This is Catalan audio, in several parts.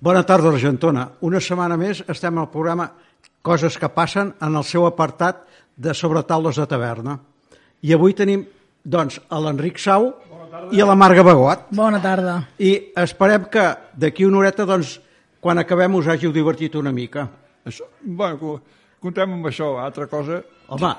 Bona tarda, Argentona. Una setmana més estem al programa Coses que passen en el seu apartat de sobretaules de taverna. I avui tenim, doncs, a l'Enric Sau i a la Marga Bagot. Bona tarda. I esperem que d'aquí una horeta, doncs, quan acabem us hàgiu divertit una mica. Això, bueno, co- comptem amb això, altra cosa, Home,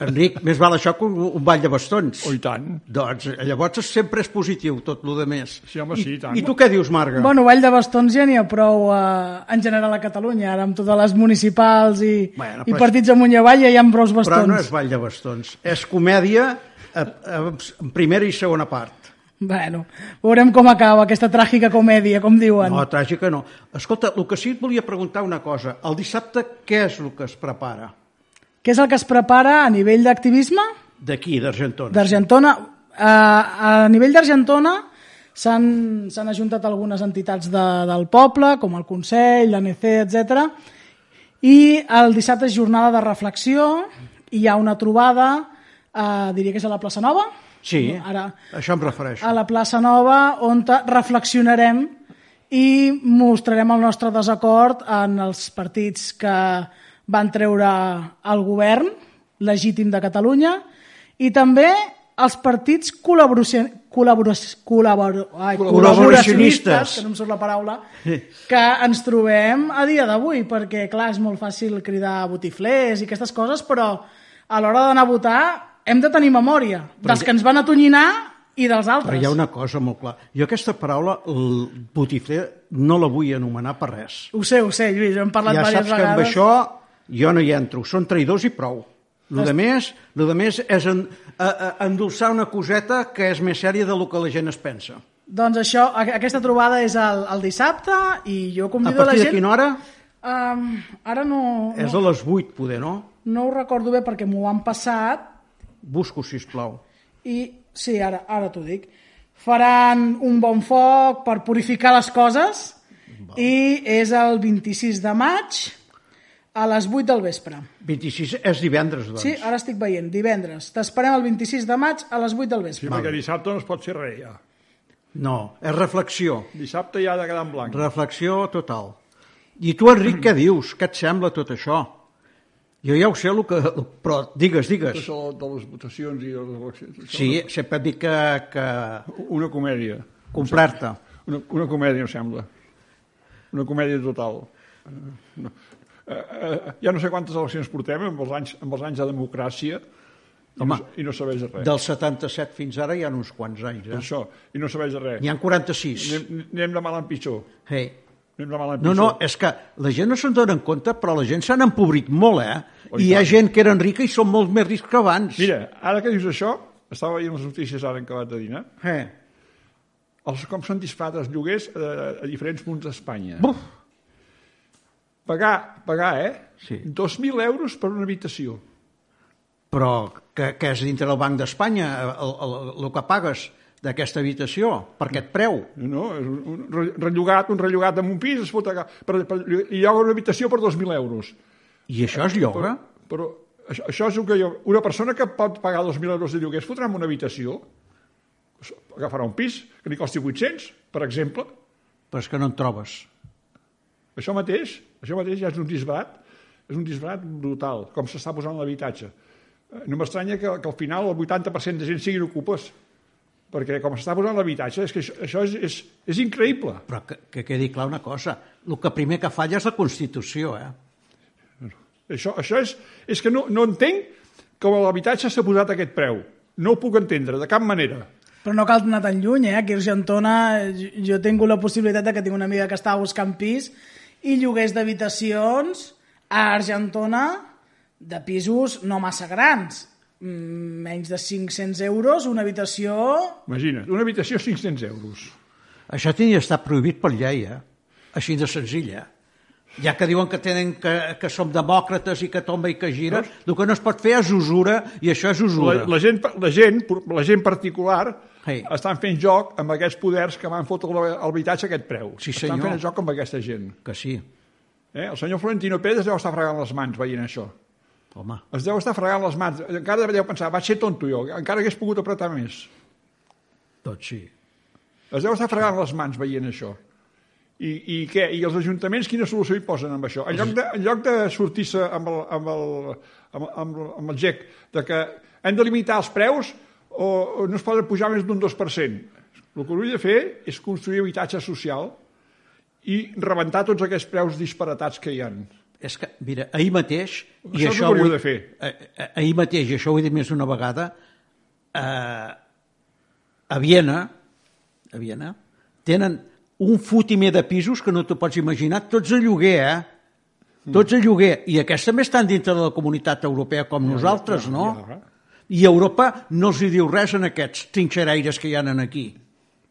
Enric, més val això que un, un ball de bastons. o i tant. Doncs llavors sempre és positiu tot el de més. Sí, home, sí, i tant. I tu què dius, Marga? Bueno, Vall de Bastons ja n'hi ha prou eh, en general a Catalunya, ara amb totes les municipals i, Bueno, i però- partits amunt i avall ja hi ha prou Però bastons. no és ball de bastons, és comèdia eh, eh, en primera i segona part. Bueno, veurem com acaba aquesta tràgica comèdia, com diuen. No, tràgica no. Escolta, el que sí et volia preguntar una cosa. El dissabte què és el que es prepara? Què és el que es prepara a nivell d'activisme? D'aquí, d'Argentona. D'Argentona. Eh, a nivell d'Argentona s'han ajuntat algunes entitats de, del poble, com el Consell, l'ANC, etc. I el dissabte és jornada de reflexió i hi ha una trobada, eh, diria que és a la plaça Nova, Sí, Ara, això em refereixo. a la plaça Nova, on reflexionarem i mostrarem el nostre desacord en els partits que van treure el govern legítim de Catalunya i també els partits Col·laboracionistes. que no em surt la paraula, que ens trobem a dia d'avui, perquè, clar, és molt fàcil cridar botiflers i aquestes coses, però a l'hora d'anar a votar hem de tenir memòria dels que ens van atonyinar i dels Però altres. hi ha una cosa molt clara. Jo aquesta paraula, el botifler, no la vull anomenar per res. Ho sé, ho sé, Lluís, hem parlat ja diverses saps que amb vegades. això jo no hi entro. Són traïdors i prou. El de més, lo de més és en, a, a, endolçar una coseta que és més sèria del que la gent es pensa. Doncs això, a- aquesta trobada és el, el dissabte i jo A convido la partir de gent... quina hora? Um, ara no, És no, a les 8, poder, no? no ho recordo bé perquè m'ho han passat Busco, si plau. i sí, ara, ara t'ho dic. Faran un bon foc per purificar les coses i és el 26 de maig a les 8 del vespre. 26 és divendres, doncs. Sí, ara estic veient, divendres. T'esperem el 26 de maig a les 8 del Sí, vespre. perquè dissabte no es pot fer res, ja. No, és reflexió. Dissabte ja ha de quedar en blanc. Reflexió total. I tu, Enric, què dius? Què et sembla tot això? Jo ja ho sé, el que... però digues, digues. Això de les votacions i de les eleccions. això Sí, sempre et dic que, que Una comèdia. comprar-te. Una, una comèdia, em sembla. Una comèdia total. Eh, no. Eh, eh, ja no sé quantes eleccions portem amb els anys, amb els anys de democràcia i, Home, no, i no serveix de res. Del 77 fins ara hi ha uns quants anys, Per eh? Això, i no serveix de res. N'hi ha 46. Anem, anem de mal en pitjor. Hey. Anem de mal en No, pitjor. no, és que la gent no se'n dona compte, però la gent s'han empobrit molt, eh? Oh, I i hi ha gent que eren rica i són molt més rics que abans. Mira, ara que dius això, estava veient les notícies ara en acabat de dinar, Eh. els, com s'han disparat els lloguers a, a diferents punts d'Espanya. Buf, Pagar, pagar, eh? Sí. 2.000 euros per una habitació. però que, que és dintre del Banc d'Espanya el, el, el que pagues d'aquesta habitació, per aquest preu. No? És un, un re- rellogat, un rellogat en un pis, es pot pagar, per, per, lloga una habitació per 2.000 euros. I això és lloga? Però això, això és el que jo... Una persona que pot pagar 2.000 euros de lloguer es fotrà en una habitació, agafarà un pis que li costi 800, per exemple. Però és que no en trobes. Això mateix, això mateix ja és un disbarat, és un disbarat brutal, com s'està posant l'habitatge. Eh, No m'estranya que, que al final el 80% de gent siguin ocupes, perquè com s'està posant l'habitatge, és que això, això és, és, és increïble. Però que, que quedi clar una cosa, el que primer que falla és la Constitució, eh? Això, això és, és que no, no entenc com l'habitatge s'ha posat a aquest preu. No ho puc entendre, de cap manera. Però no cal anar tan lluny, eh? Aquí a Argentona jo, jo tinc la possibilitat de que tinc una amiga que estava buscant pis i lloguers d'habitacions a Argentona de pisos no massa grans. Mm, Menys de 500 euros, una habitació... Imagina't, una habitació 500 euros. Això tenia d'estar prohibit per llei, eh? Així de senzilla. Ja que diuen que tenen que, que som demòcrates i que tomba i que gira, el que no es pot fer és usura, i això és La, usura. la, gent, la, gent, la gent particular Sí. estan fent joc amb aquests poders que van fotre l'habitatge a aquest preu. Sí, estan senyor. fent el joc amb aquesta gent. Que sí, Eh? El senyor Florentino Pérez deu estar fregant les mans veient això. home. Es deu estar fregant les mans. Encara deu pensar, vaig ser tonto jo, encara hagués pogut apretar més. Tot sí. Es deu estar fregant les mans veient això. I, I què? I els ajuntaments quina solució hi posen amb això? En lloc de, en lloc de sortir-se amb, el, amb, el, amb, amb, amb el GEC de que hem de limitar els preus o, no es poden pujar més d'un 2%. El que hauria de fer és construir habitatge social i rebentar tots aquests preus disparatats que hi han. És que, mira, ahir mateix... Això que hauríeu vull- de fer. eh, ahir mateix, i això ho he dit més d'una vegada, eh, a Viena, a Viena, tenen un fotimer de pisos que no t'ho pots imaginar, tots a lloguer, eh? Tots a lloguer. I aquests també estan dintre de la comunitat europea com nosaltres, ja, no? ja. I Europa no els hi diu res en aquests trinxeraires que hi ha aquí.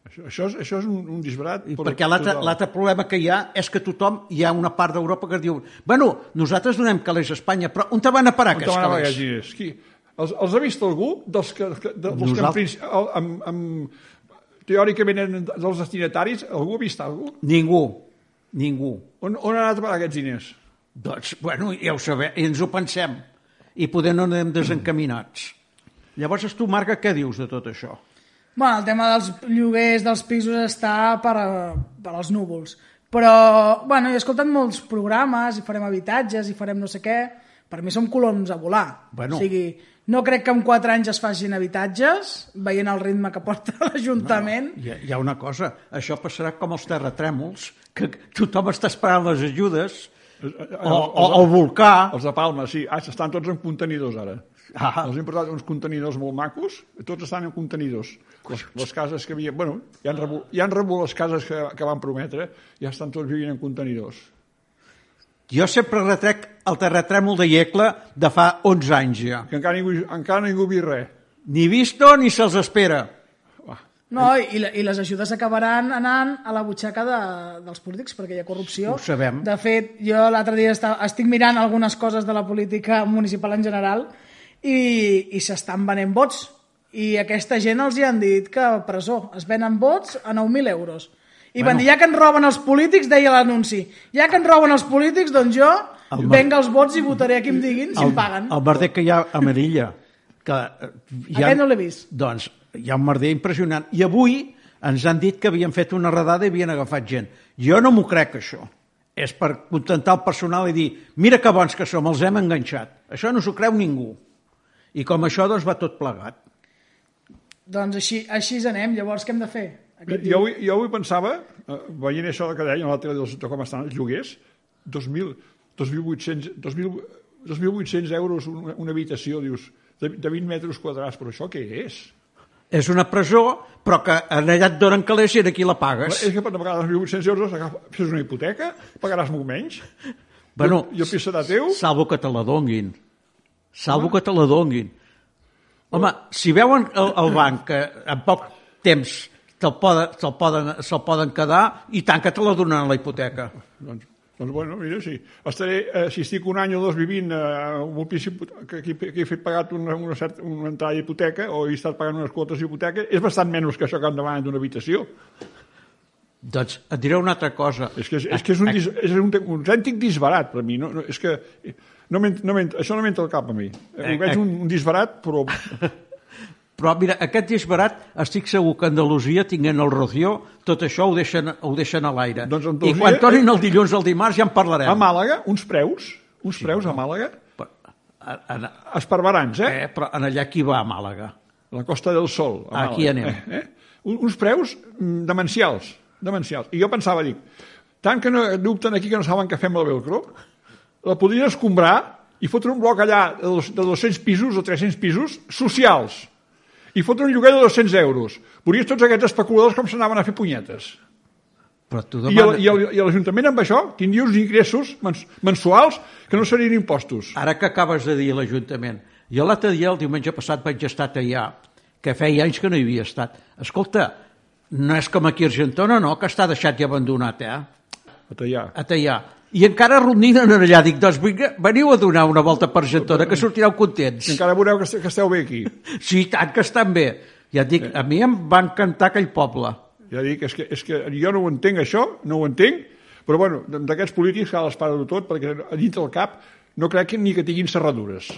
Això, això, és, això és un, un disbarat. I per- perquè l'altre problema que hi ha és que tothom, hi ha una part d'Europa que diu bueno, nosaltres donem calés a Espanya, però on te van a parar On aquests te van a pagar calés? aquests diners? Qui? Els, els ha vist algú dels que, que- de, dels que Nosaltres. principi- el- amb, amb, teòricament eren dels destinataris? Algú ha vist algú? Ningú, ningú. On, on han anat a parar aquests diners? Doncs, bueno, ja ho sabem, i ens ho pensem. I poder no anem desencaminats. Llavors, tu, Marga, què dius de tot això? Bueno, el tema dels lloguers dels pisos està per, per als núvols. Però, bueno, he escoltat molts programes, i farem habitatges, i farem no sé què. Per mi som coloms a volar. Bueno. O sigui, no crec que en quatre anys es facin habitatges, veient el ritme que porta l'Ajuntament. Hi ha, hi ha una cosa, això passarà com els terratrèmols, que tothom està esperant les ajudes, o, o el volcà. Els de Palma, sí. Ah, estan tots en contenidors, ara. Ah. Els hem portat uns contenidors molt macos, tots estan en contenidors. Les, les cases que havia... Bueno, ja han rebut, ja han rebut les cases que, que van prometre, ja estan tots vivint en contenidors. Jo sempre retrec el terratrèmol de Iecla de fa 11 anys ja. Que encara ningú, encara ningú vist res. Ni visto ni se'ls espera. No, i, i les ajudes acabaran anant a la butxaca de, dels polítics perquè hi ha corrupció. Ho sabem. De fet, jo l'altre dia estava, estic mirant algunes coses de la política municipal en general i, i s'estan venent vots. I aquesta gent els hi han dit que a presó es venen vots a 9.000 euros. I bueno. van dir, ja que ens roben els polítics, deia l'anunci, ja que ens roben els polítics, doncs jo El- venga els vots i votaré a qui em diguin si em paguen. El merder que hi ha a Merilla. Que eh, hi Aquest no l'he vist. Doncs hi ha un merder impressionant. I avui ens han dit que havien fet una redada i havien agafat gent. Jo no m'ho crec, això. És per contentar el personal i dir mira que bons que som, els hem enganxat. Això no s'ho creu ningú. I com això, doncs, va tot plegat. Doncs així, així anem. Llavors, què hem de fer? Aquest Jo avui, jo avui pensava, eh, veient això que deien a la tele dels, de com estan els lloguers, 2.000, 2.800, 2.000, 2.800 euros una, una habitació, dius, de, de 20 metres quadrats, però això què és? És una presó, però que allà et donen calés i aquí la pagues. És que per pagar 2.800 euros agafa- fes una hipoteca, pagaràs molt menys, Bueno, i el pis serà teu, Salvo que te la donguin. Salvo que te la donguin. Home, si veuen el, el banc que en poc temps se'l poden, se poden, se poden quedar, i tant que te la donaran la hipoteca. doncs, doncs bueno, mira, sí. Estaré, eh, si estic un any o dos vivint eh, un que, que, que he fet pagat una, una, certa, una entrada d'hipoteca o he estat pagant unes quotes d'hipoteca, és bastant menys que això que em demanen d'una habitació. Doncs et diré una altra cosa. És que és, és, que és, un, dis, és un, un autèntic disbarat per mi. No, no, és que no m'ent- no això no m'entra al cap a mi. Eh, veig un, un disbarat, però Però mira, aquest disbarat estic segur que Andalusia, tinguent el Rocío, tot això ho deixen, ho deixen a l'aire. Doncs I quan tornin el dilluns el dimarts ja en parlarem. a Màlaga, uns preus, uns preus a Màlaga, Però, a, a, esparverants, eh? eh, però en allà qui va a Màlaga? La Costa del Sol. A Aquí Màlaga, anem. Eh? Eh? Un- Uns preus mm, demencials, demencials. I jo pensava, dic, tant que no dubten aquí que no saben què fem el velcro, la podrien escombrar i fotre un bloc allà de dos- de 200 pisos o 300 pisos socials i fotre un lloguer de 200 euros. Veuries tots aquests especuladors com s'anaven a fer punyetes. Però tu demana... i, el, i l'Ajuntament amb això tindria uns ingressos mens, mensuals que no serien impostos. Ara que acabes de dir l'Ajuntament, jo l'altre dia, el diumenge passat, vaig estar allà, que feia anys que no hi havia estat. Escolta, no és com aquí a Argentona, no?, que està deixat i abandonat, eh? A tallar. A tallar. I encara rondinen allà. Dic, doncs vinga, veniu a donar una volta per Argentona, que sortireu contents. I encara veureu que, que esteu bé aquí. Sí, tant que estan bé. Ja dic, a mi em va encantar aquell poble. Ja dic, és que, és que jo no ho entenc això, no ho entenc, però bueno, d'aquests polítics cal esperar-ho tot, perquè a dintre del cap no crec que ni que tinguin serradures.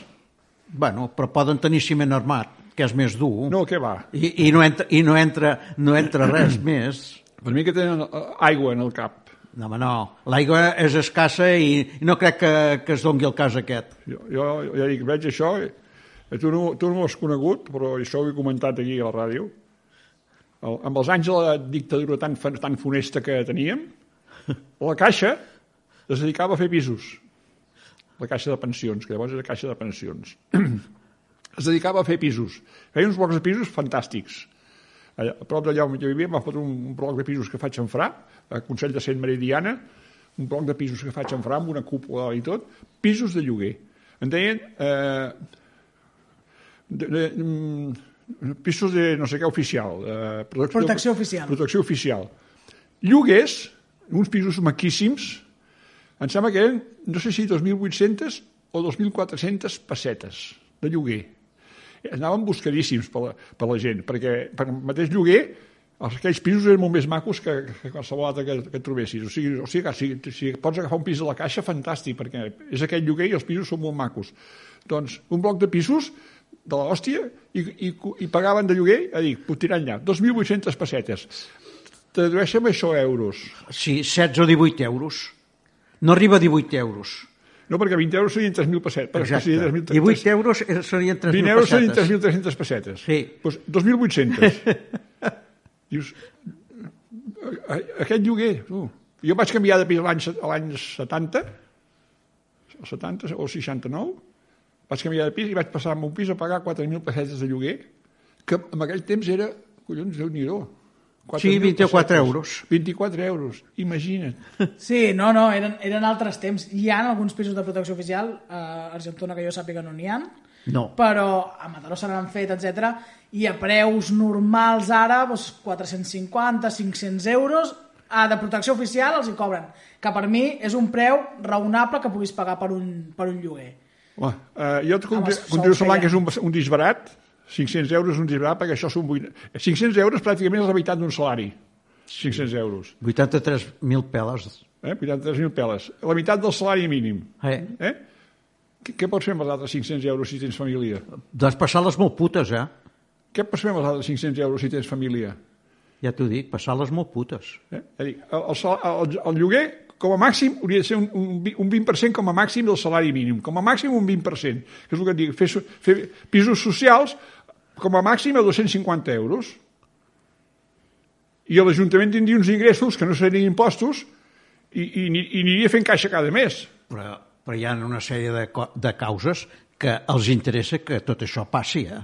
Bueno, però poden tenir ciment armat, que és més dur. No, què va? I, i, no entra, i no entra, no entra res més. Per mi que tenen eh, aigua en el cap. No, home, no. L'aigua és escassa i, no crec que, que es dongui el cas aquest. Jo, jo ja dic, veig això, eh, tu no, tu no ho has conegut, però això ho he comentat aquí a la ràdio. El, amb els anys de la dictadura tan, tan funesta que teníem, la Caixa es dedicava a fer pisos. La Caixa de Pensions, que llavors era Caixa de Pensions. es dedicava a fer pisos. Feia uns blocs de pisos fantàstics. Allà, a prop d'allà on jo vivia, m'ha fotut un, un bloc de pisos que faig en Fra, a Consell de Cent Meridiana, un bloc de pisos que faig en Fra, amb una cúpula i tot, pisos de lloguer. En deien eh, de, de, mm, pisos de no sé què oficial. Eh, protecció, Protecció oficial. Protecció oficial. Lloguers, uns pisos maquíssims, em sembla que eren, no sé si 2.800 o 2.400 pessetes de lloguer. Anaven buscadíssims per la, per la gent, perquè per el mateix lloguer els, aquells pisos eren molt més macos que, que qualsevol altre que, que trobessis. O sigui, o sigui que si, si pots agafar un pis a la caixa, fantàstic, perquè és aquell lloguer i els pisos són molt macos. Doncs un bloc de pisos de l'hòstia i, i, i pagaven de lloguer, a dir, puc tirar enllà, 2.800 pessetes. Tradueixen això a euros. Sí, 16 o 18 euros. No arriba a 18 euros. No, perquè 20 euros serien 3.000 pessetes. Exacte. serien 3.000 18 euros eh, serien 3.000 20 euros serien pessetes. 3.300 pessetes. Sí. Doncs 2.800. Dius, aquest lloguer, tu. Jo vaig canviar de pis l'any se- a l'any 70, o 70 o 69, vaig canviar de pis i vaig passar amb un pis a pagar 4.000 pessetes de lloguer, que en aquell temps era, collons, déu nhi Sí, 24 euros. 24 euros, imagina't. Sí, no, no, eren, eren altres temps. Hi ha alguns pisos de protecció oficial, a Argentona que jo sàpiga no n'hi ha, No. però a Mataró se n'han fet, etc. i a preus normals ara, doncs 450, 500 euros, a de protecció oficial els hi cobren, que per mi és un preu raonable que puguis pagar per un, per un lloguer. Home, eh, jo et continuo, semblant que és un, un disbarat, 500 euros un disbarat, perquè això són 8... 500 euros pràcticament és la meitat d'un salari. 500 euros. 83.000 peles. Eh? 83.000 peles. La meitat del salari mínim. Eh? Eh? Què, què pots fer amb els altres 500 euros si tens família? Doncs passar-les molt putes, eh? Què pots fer amb els altres 500 euros si tens família? Ja t'ho dic, passar-les molt putes. Eh? És a dir, el, el, el, el lloguer, com a màxim, hauria de ser un, un, un 20% com a màxim del salari mínim. Com a màxim un 20%. Que és el que et dic, fer, fer pisos socials com a màxim a 250 euros. I l'Ajuntament tindria uns ingressos que no serien impostos i, i, i aniria fent caixa cada mes. Però, però hi ha una sèrie de, de causes que els interessa que tot això passi, eh?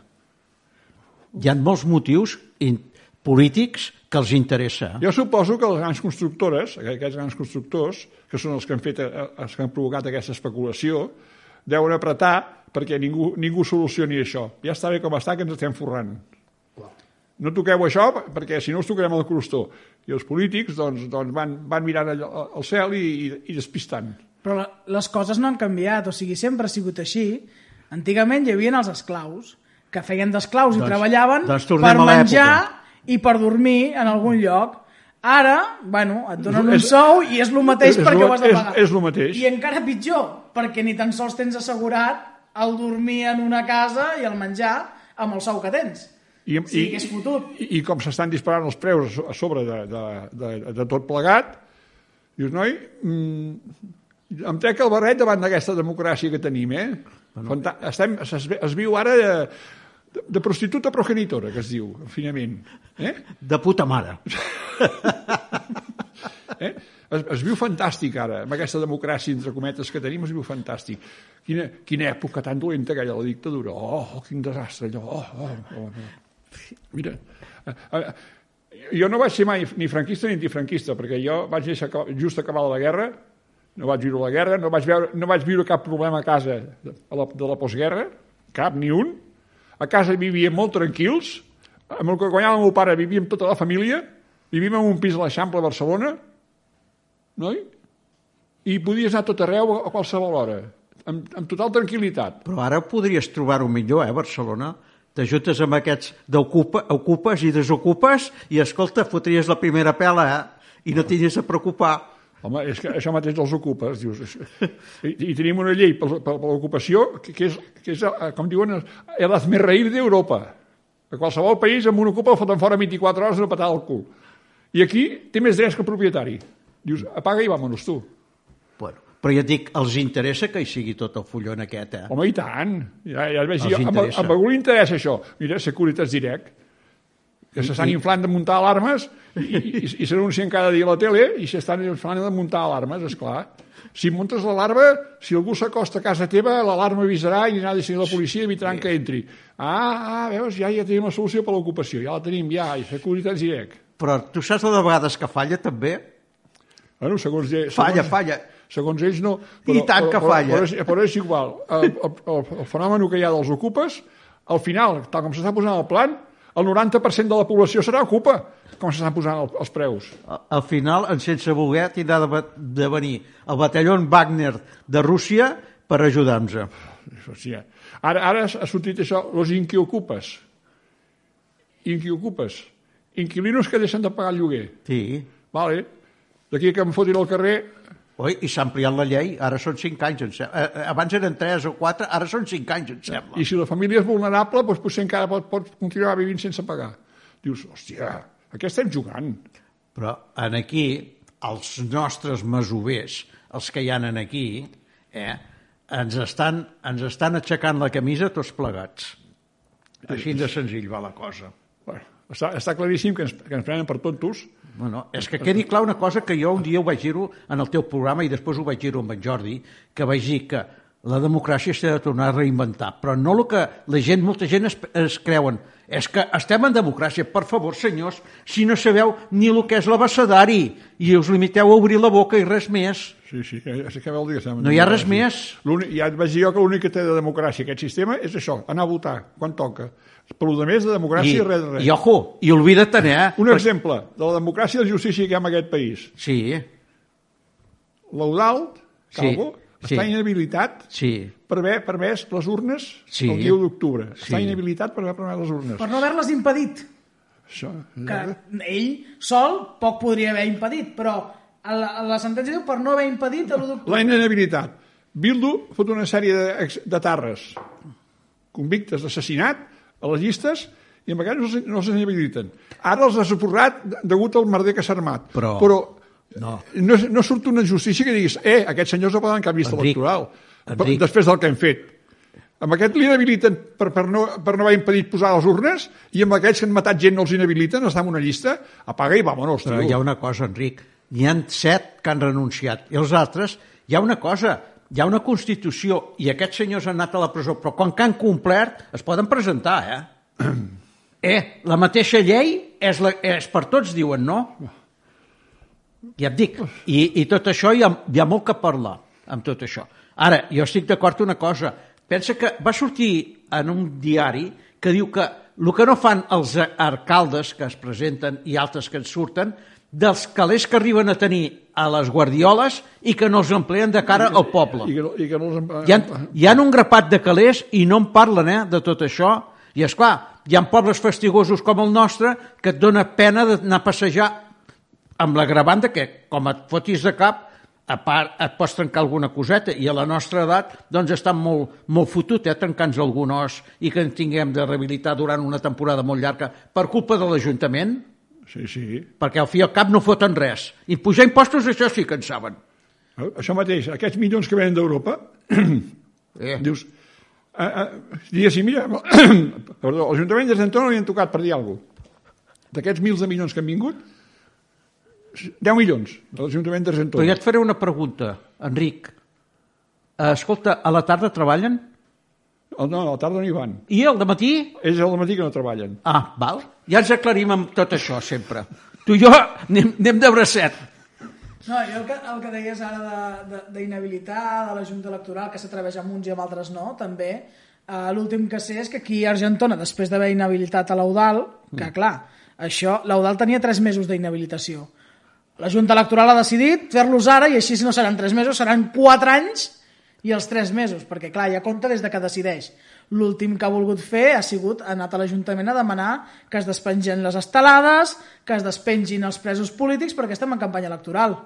Hi ha molts motius in, polítics que els interessa. Jo suposo que les grans constructores, aquests grans constructors, que són els que han, fet, eh, els que han provocat aquesta especulació, deuen apretar perquè ningú, ningú solucioni això. Ja està bé com està, que ens estem forrant. No toqueu això, perquè si no us tocarem el crostó. I els polítics doncs, doncs van, van mirant al, al cel i, i, i despistant. Però la, les coses no han canviat, o sigui, sempre ha sigut així. Antigament hi havia els esclaus, que feien d'esclaus i Doncs- treballaven doncs per menjar i per dormir en algun lloc. Ara, bueno, et donen un És- sou i és el mateix és perquè lo- ho has de és- pagar. és lo mateix. I encara pitjor, perquè ni tan sols tens assegurat el dormir en una casa i el menjar amb el sou que tens. I, Sí, que és fotut. I, i com s'estan disparant els preus a so- a sobre de, de, de, de tot plegat, dius, noi, mm, em trec el barret davant d'aquesta democràcia que tenim, eh? Fanta estem, es, es viu ara de, de, de prostituta progenitora, que es diu, finament. Eh? De puta mare. Eh? Es, es viu fantàstic ara, amb aquesta democràcia, entre cometes, que tenim, es viu fantàstic. Quina, quina època tan dolenta aquella, la dictadura. Oh, quin desastre, allò. Oh, oh, oh. Mira, eh, eh, jo no vaig ser mai ni franquista ni antifranquista, perquè jo vaig aca- just acabada la guerra, no vaig viure la guerra, no vaig, veure, no vaig viure cap problema a casa de la, de la postguerra, cap, ni un. A casa vivíem molt tranquils, amb el que guanyava el meu pare vivíem tota la família, vivim en un pis a l'Eixample a Barcelona, noi? I podies anar a tot arreu a qualsevol hora, amb, amb total tranquil·litat. Però ara podries trobar-ho millor, eh, Barcelona? T'ajutes amb aquests d'ocupa, ocupes i desocupes i, escolta, fotries la primera pela, eh? I no t'has a preocupar. Home, és que això mateix dels ocupes, dius. I, i tenim una llei per, per, per l'ocupació que, que, és, que és, eh, com diuen, el hazmerreír d'Europa. A qualsevol país amb un ocupa el foten fora 24 hores de patar el cul. I aquí té més drets que el propietari. Dius, apaga i vámonos tu. Bueno, però ja et dic, els interessa que hi sigui tot el fullon aquest, eh? Home, i tant. Ja, ja el veig Els jo. Amb, amb algú li interessa això. Mira, Securitas Direct, que s'estan I- inflant de muntar alarmes i, i, i s'anuncien cada dia a la tele i s'estan inflant de muntar alarmes, és clar. Si muntes l'alarma, si algú s'acosta a casa teva, l'alarma avisarà i anirà a decidir la policia i evitaran que entri. Ah, ah, veus, ja, ja tenim la solució per l'ocupació, ja la tenim, ja, i Securitas Direct. Però tu saps de vegades que falla, també? Bueno, segons, segons, Falla, falla. Segons ells no. I tant que però, falla. Però, és, però és igual. El, el, el, fenomen que hi ha dels ocupes, al final, tal com s'està posant el plan, el 90% de la població serà ocupa, com s'estan posant el, els preus. Al final, en sense voler, tindrà de, de venir el batalló Wagner de Rússia per ajudar-nos. Sí, eh? ara, ara ha sortit això, los inquiocupes. Inquiocupes. Inquilinos que deixen de pagar el lloguer. Sí. Vale. D'aquí que em fotin al carrer, Oi, i s'ha ampliat la llei, ara són 5 anys, em sembla. Eh, eh, Abans eren 3 o 4, ara són 5 anys, em sembla. i si la família és vulnerable, doncs potser encara pot, pot continuar vivint sense pagar. Dius, hòstia, a què estem jugant? Però en aquí, els nostres masovers, els que hi han en aquí, eh, ens, estan, ens estan aixecant la camisa tots plegats. Així de senzill va la cosa. Bueno, està, està claríssim que ens, que ens prenen per tontos. Bueno, és que quedi clar una cosa que jo un dia ho vaig dir en el teu programa i després ho vaig dir amb en Jordi, que vaig dir que la democràcia s'ha de tornar a reinventar, però no el que la gent, molta gent es, es creuen. És que estem en democràcia, per favor, senyors, si no sabeu ni el que és l'abecedari i us limiteu a obrir la boca i res més. Sí, sí, que, que vol dir que No hi ha res més. L'únic- Ja et vaig dir jo que l'únic que té de democràcia aquest sistema és això, anar a votar, quan toca. Per lo de més de democràcia, I, res de res. I, ojo, i oblida't, eh? Un exemple de la democràcia i la justícia que hi ha en aquest país. Sí, L'Eudald, Calvo, Sí, està sí. inhabilitat sí. per haver permès les urnes Sí. el dia 1 d'octubre. Està Sí. inhabilitat per haver permès les urnes. Per no haver-les impedit. Això, Que ell sol poc podria haver impedit, però la, la sentència diu per no haver impedit a l'1 d'octubre. La inhabilitat. Bildu fot una sèrie de, de tarres convictes d'assassinat a les llistes i amb aquests no, se- no s'inhabiliten. Ara els ha suportat degut al merder que s'ha armat. Però- Però No. no, no surt una justícia que diguis eh, aquests senyors no poden cap llista Enric, electoral Enric. després del que hem fet. Amb aquest l'inhabiliten per, per, no, per no haver impedit posar les urnes i amb aquests que han matat gent no els inhabiliten, estan en una llista, apaga i vámonos. Però tio. hi ha una cosa, Enric, n'hi han set que han renunciat, i els altres, hi ha una cosa, hi ha una Constitució, i aquests senyors han anat a la presó, però quan que han complert, es poden presentar, eh? eh, la mateixa llei és, la, és per tots, diuen, no? Ja et dic, i, i tot això hi ha, hi ha molt que parlar, amb tot això. Ara, jo estic d'acord una cosa, pensa que va sortir en un diari que diu que el que no fan els alcaldes que es presenten i altres que en surten, dels calés que arriben a tenir a les guardioles i que no els empleen de cara al poble. I que, no- i que no els... Hi ha, hi ha un grapat de calés i no en parlen eh, de tot això. I és clar, hi ha pobles fastigosos com el nostre que et dona pena d'anar a passejar amb l'agravant de que, com et fotis de cap, a part et pots trencar alguna coseta i a la nostra edat doncs està molt, molt fotut eh, trencant-nos algun os i que en tinguem de rehabilitar durant una temporada molt llarga per culpa de l'Ajuntament Sí, sí. perquè al fi al cap no foten res i pujar impostos això sí que en saben Eh, Això mateix, aquests milions que venen d'Europa, eh, dius, eh, eh, diguéssim, mira, perdó, l'Ajuntament de Santona li han tocat per dir alguna cosa. D'aquests mils de milions que han vingut, 10 milions de l'Ajuntament de però Santona. ja et faré una pregunta Enric escolta, a la tarda treballen? El, no, a la tarda no hi van. I al matí? Ells al matí que no treballen. Ah, val. Ja ens aclarim amb tot això, sempre. Tu i jo anem, anem de bracet. No, jo el que, el que deies ara de- de- d'inhabilitar de, la Junta Electoral, que s'atreveix amb uns i amb altres no, també, eh, l'últim que sé és que aquí a Argentona, després d'haver inhabilitat a l'Eudal, que clar, això, l'Eudal tenia tres mesos d'inhabilitació. La Junta Electoral ha decidit fer-los ara i així no seran tres mesos, seran quatre anys i els tres mesos, perquè clar, ja compta des de que decideix. L'últim que ha volgut fer ha sigut ha anat a l'Ajuntament a demanar que es despengen les estelades, que es despengin els presos polítics perquè estem en campanya electoral.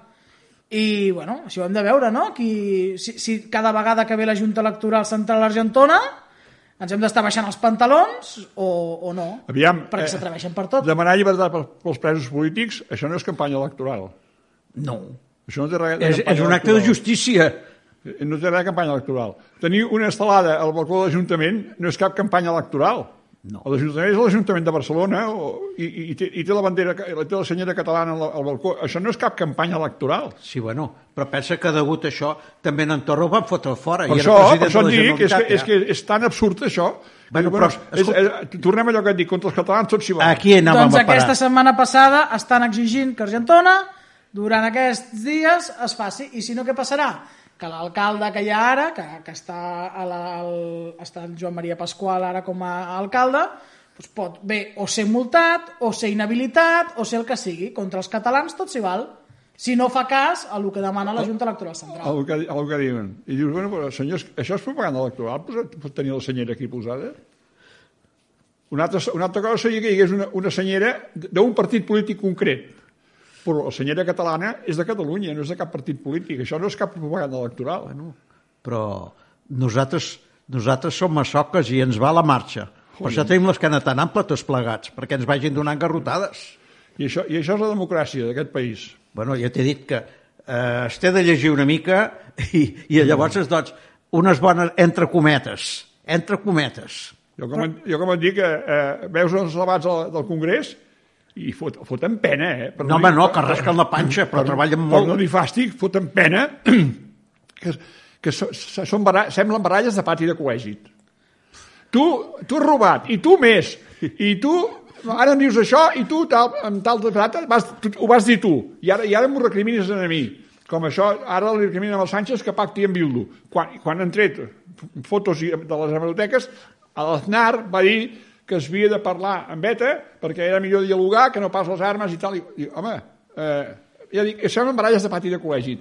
I, bueno, això ho hem de veure, no? Qui, si, si cada vegada que ve la Junta Electoral Central Argentona ens hem d'estar baixant els pantalons o, o no? Aviam, perquè s'atreveixen per tot. Demanar llibertat pels, presos polítics, això no és campanya electoral. No. Això no té res És, és un acte de justícia. No té res de campanya electoral. Tenir una estelada al balcó de l'Ajuntament no és cap campanya electoral. No. L'Ajuntament és l'Ajuntament de Barcelona o, i, i, i, té, i té la bandera, té la senyora catalana al, al balcó. Això no és cap campanya electoral. Sí, bueno, però pensa que degut a això també en Torra ho van fotre fora. Per i això, era per president això dic que és, que, Generalitat. és, que és tan absurd això. Bueno, que, però, és, és, tornem a allò que et dic, contra els catalans tots s'hi ja. van. Aquí anàvem doncs a parar. aquesta setmana passada estan exigint que Argentona durant aquests dies es faci. I si no, què passarà? Que l'alcalde que hi ha ara, que, que està, a la, el, està el Joan Maria Pasqual ara com a alcalde, doncs pot bé o ser multat, o ser inhabilitat, o ser el que sigui. Contra els catalans tot s'hi val. Si no fa cas a el que demana la Junta Electoral Central. El que, el que diuen. I dius, bueno, però senyors, això és propaganda electoral? Posat, pot tenir la senyera aquí posada? Una altra, una altra cosa seria que hi hagués una, una senyera d'un partit polític concret. Però la senyera catalana és de Catalunya, no és de cap partit polític. Això no és cap propaganda electoral. Bueno, però nosaltres, nosaltres som massoques i ens va la marxa. Per això tenim l'esquena tan ampla tots plegats, perquè ens vagin donant garrotades. I això, I això és la democràcia d'aquest país. Bueno, ja t'he dit que eh, es té de llegir una mica i, i llavors, doncs, unes bones entre cometes, entre cometes. Jo com, et, jo com et dic, eh, eh, veus els debats del Congrés i fot, foten pena, eh? Per No, home, no, que rasquen la panxa, però treballen molt. Per fàstic, foten pena, que, que so, so- són bara, semblen baralles de pati de col·legi. Tu, tu has robat, i tu més, i tu ara em dius això, i tu tal, amb tal de plata, vas, tu, ho vas dir tu, i ara, i ara m'ho recrimines a mi. Com això, ara li recriminen al Sánchez que pacti amb Bildu. Quan, quan han tret fotos de les hemeroteques, l'Aznar va dir que es havia de parlar amb ETA perquè era millor dialogar que no pas les armes i tal. I, i home, eh, ja dic, semblen baralles de pati de col·legi.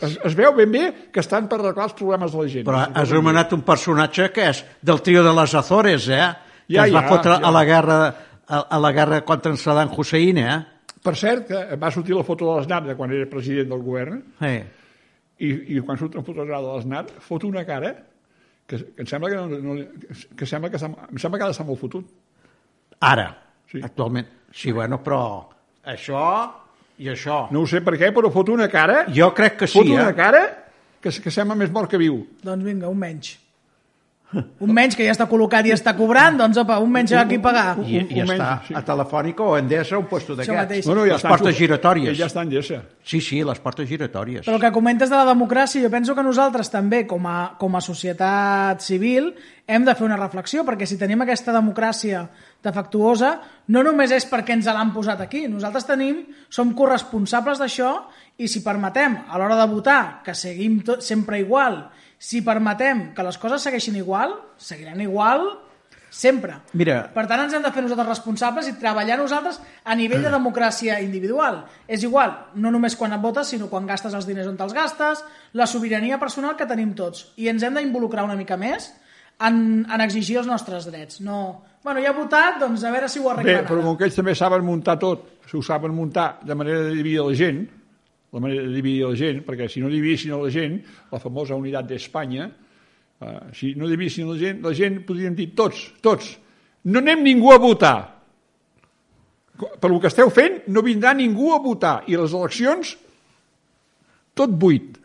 Es, es veu ben bé que estan per arreglar els problemes de la gent. Però has anomenat un personatge que és del trio de les Azores, eh? Que Ja, es va ja, fotre ja. a la guerra a, a la guerra contra en Saddam Hussein, eh? Per cert, que va sortir la foto de l'Aznar de quan era president del govern Eh. i, i quan surt una foto de l'Aznar fot una cara que, que em sembla que, no, no, que, sembla que em sembla que ha d'estar molt fotut. Ara, Sí. actualment. Sí, bueno, però això i això. No ho sé per què, però fot una cara, Jo crec que sí, fot una eh? cara que, que sembla més mort que viu. Doncs vinga, un menys. Un menys que ja està col·locat i està cobrant, doncs apa, un menys a qui pagar. I, Un- i un està menys, sí. a Telefònica o a Endesa un puesto d'aquests. Bueno, ja les portes suf- giratòries. Ja està en Gessa. Sí, sí, les portes giratòries. Però el que comentes de la democràcia, jo penso que nosaltres també, com a, com a societat civil, hem de fer una reflexió, perquè si tenim aquesta democràcia defectuosa, no només és perquè ens l'han posat aquí. Nosaltres tenim, som corresponsables d'això i si permetem, a l'hora de votar, que seguim tot, sempre igual, si permetem que les coses segueixin igual, seguiran igual sempre. Mira. Per tant, ens hem de fer nosaltres responsables i treballar nosaltres a nivell de democràcia individual. És igual, no només quan et votes, sinó quan gastes els diners on te'ls gastes, la sobirania personal que tenim tots. I ens hem d'involucrar una mica més en, en exigir els nostres drets. No, bueno, ja he votat, doncs a veure si ho Bé, arreglen però ara. com que ells també saben muntar tot, si ho saben muntar de manera de dividir la gent, la manera de dividir la gent, perquè si no dividissin la gent, la famosa unitat d'Espanya, eh, si no dividissin la gent, la gent podrien dir tots, tots, no anem ningú a votar. Per lo que esteu fent, no vindrà ningú a votar. I les eleccions, tot buit.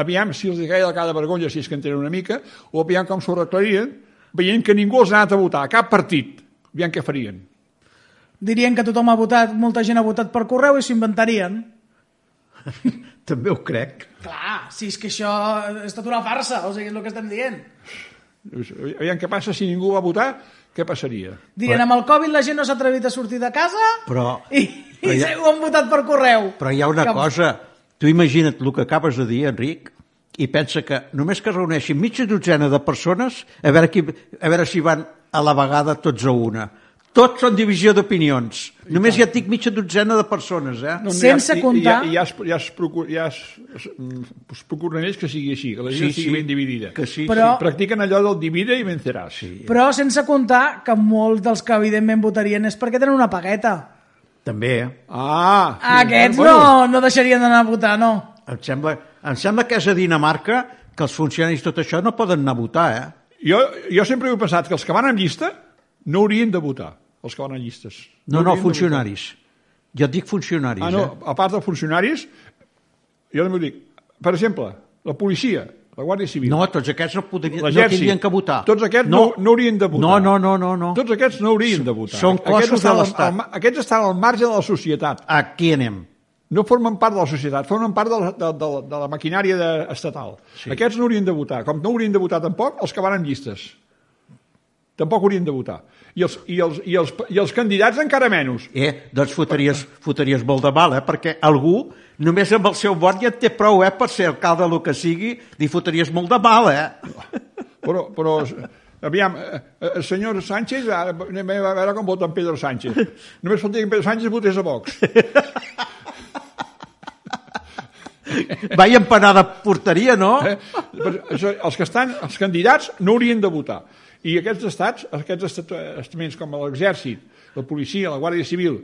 Aviam si els caia de vergonya, si és que en tenen una mica, o aviam com s'ho arreglarien, veient que ningú els ha anat a votar, cap partit. Aviam què farien. Dirien que tothom ha votat, molta gent ha votat per correu i s'ho inventarien. També ho crec. Clar, si és que això és tota una farsa, o sigui, és el que estem dient. Aviam què passa si ningú va votar, què passaria? Dirien, amb el Covid la gent no s'ha atrevit a sortir de casa Però- i, però i ja- ho han votat per correu. Però hi ha una Que- cosa, tu imagina't el que acabes de dir, Enric, i pensa que només que es reuneixin mitja dotzena de persones, a veure, qui, a veure si van a la vegada tots a una. Tots són divisió d'opinions. Només ja dic mitja dotzena de persones, eh? No, Sense ja, comptar- Ja, ja, es, ja, es, procur, ja es, es, es procuren ells que sigui així, que la gent sigui ben dividida. Que sí, Però- Practiquen allò del divide i venceràs. Sí. Però sense comptar que molts dels que evidentment votarien és perquè tenen una pagueta. sí. També, eh? Ah! sí, Aquests bueno, no, no deixarien d'anar a votar, no. Em sembla, em sembla que és a Dinamarca que els funcionaris tot això no poden anar a votar, eh? Jo, jo sempre he pensat que els que van en llista no haurien de votar, els que van en llistes. No, no, de funcionaris. Jo et dic funcionaris. Ah, no, eh? a part dels funcionaris, Jo també ho dic. Per exemple, la policia, la Guàrdia Civil, No, tots aquests no, podrien, no l'Exèrcit, tindrien que votar. Tots aquests no, no, haurien de votar. No, no, no, no. no. Tots aquests no haurien de votar. Són cossos aquests de l'Estat. Aquests estan al marge de la societat. Aquí anem. No formen part de la societat, formen part de la, de, de, de la maquinària de, estatal. Sí. Aquests no haurien de votar, com no haurien de votar tampoc els que van en llistes. Tampoc haurien de votar. I els, i els, i els, i els candidats encara menys. Eh, doncs fotries, fotries molt de mal, eh? perquè algú, només amb el seu vot ja té prou, eh? per ser alcalde el que sigui, li fotries molt de mal, eh? Però, però aviam, eh, eh, senyor Sánchez, ara anem a veure com vota en Pedro Sánchez. Només falta que en Pedro Sánchez votés a Vox. Vaig empanar de porteria, no? Eh? Per això, els que estan, els candidats no haurien de votar. I aquests estats, aquests estat- estaments com l'exèrcit, la policia, la Guàrdia Civil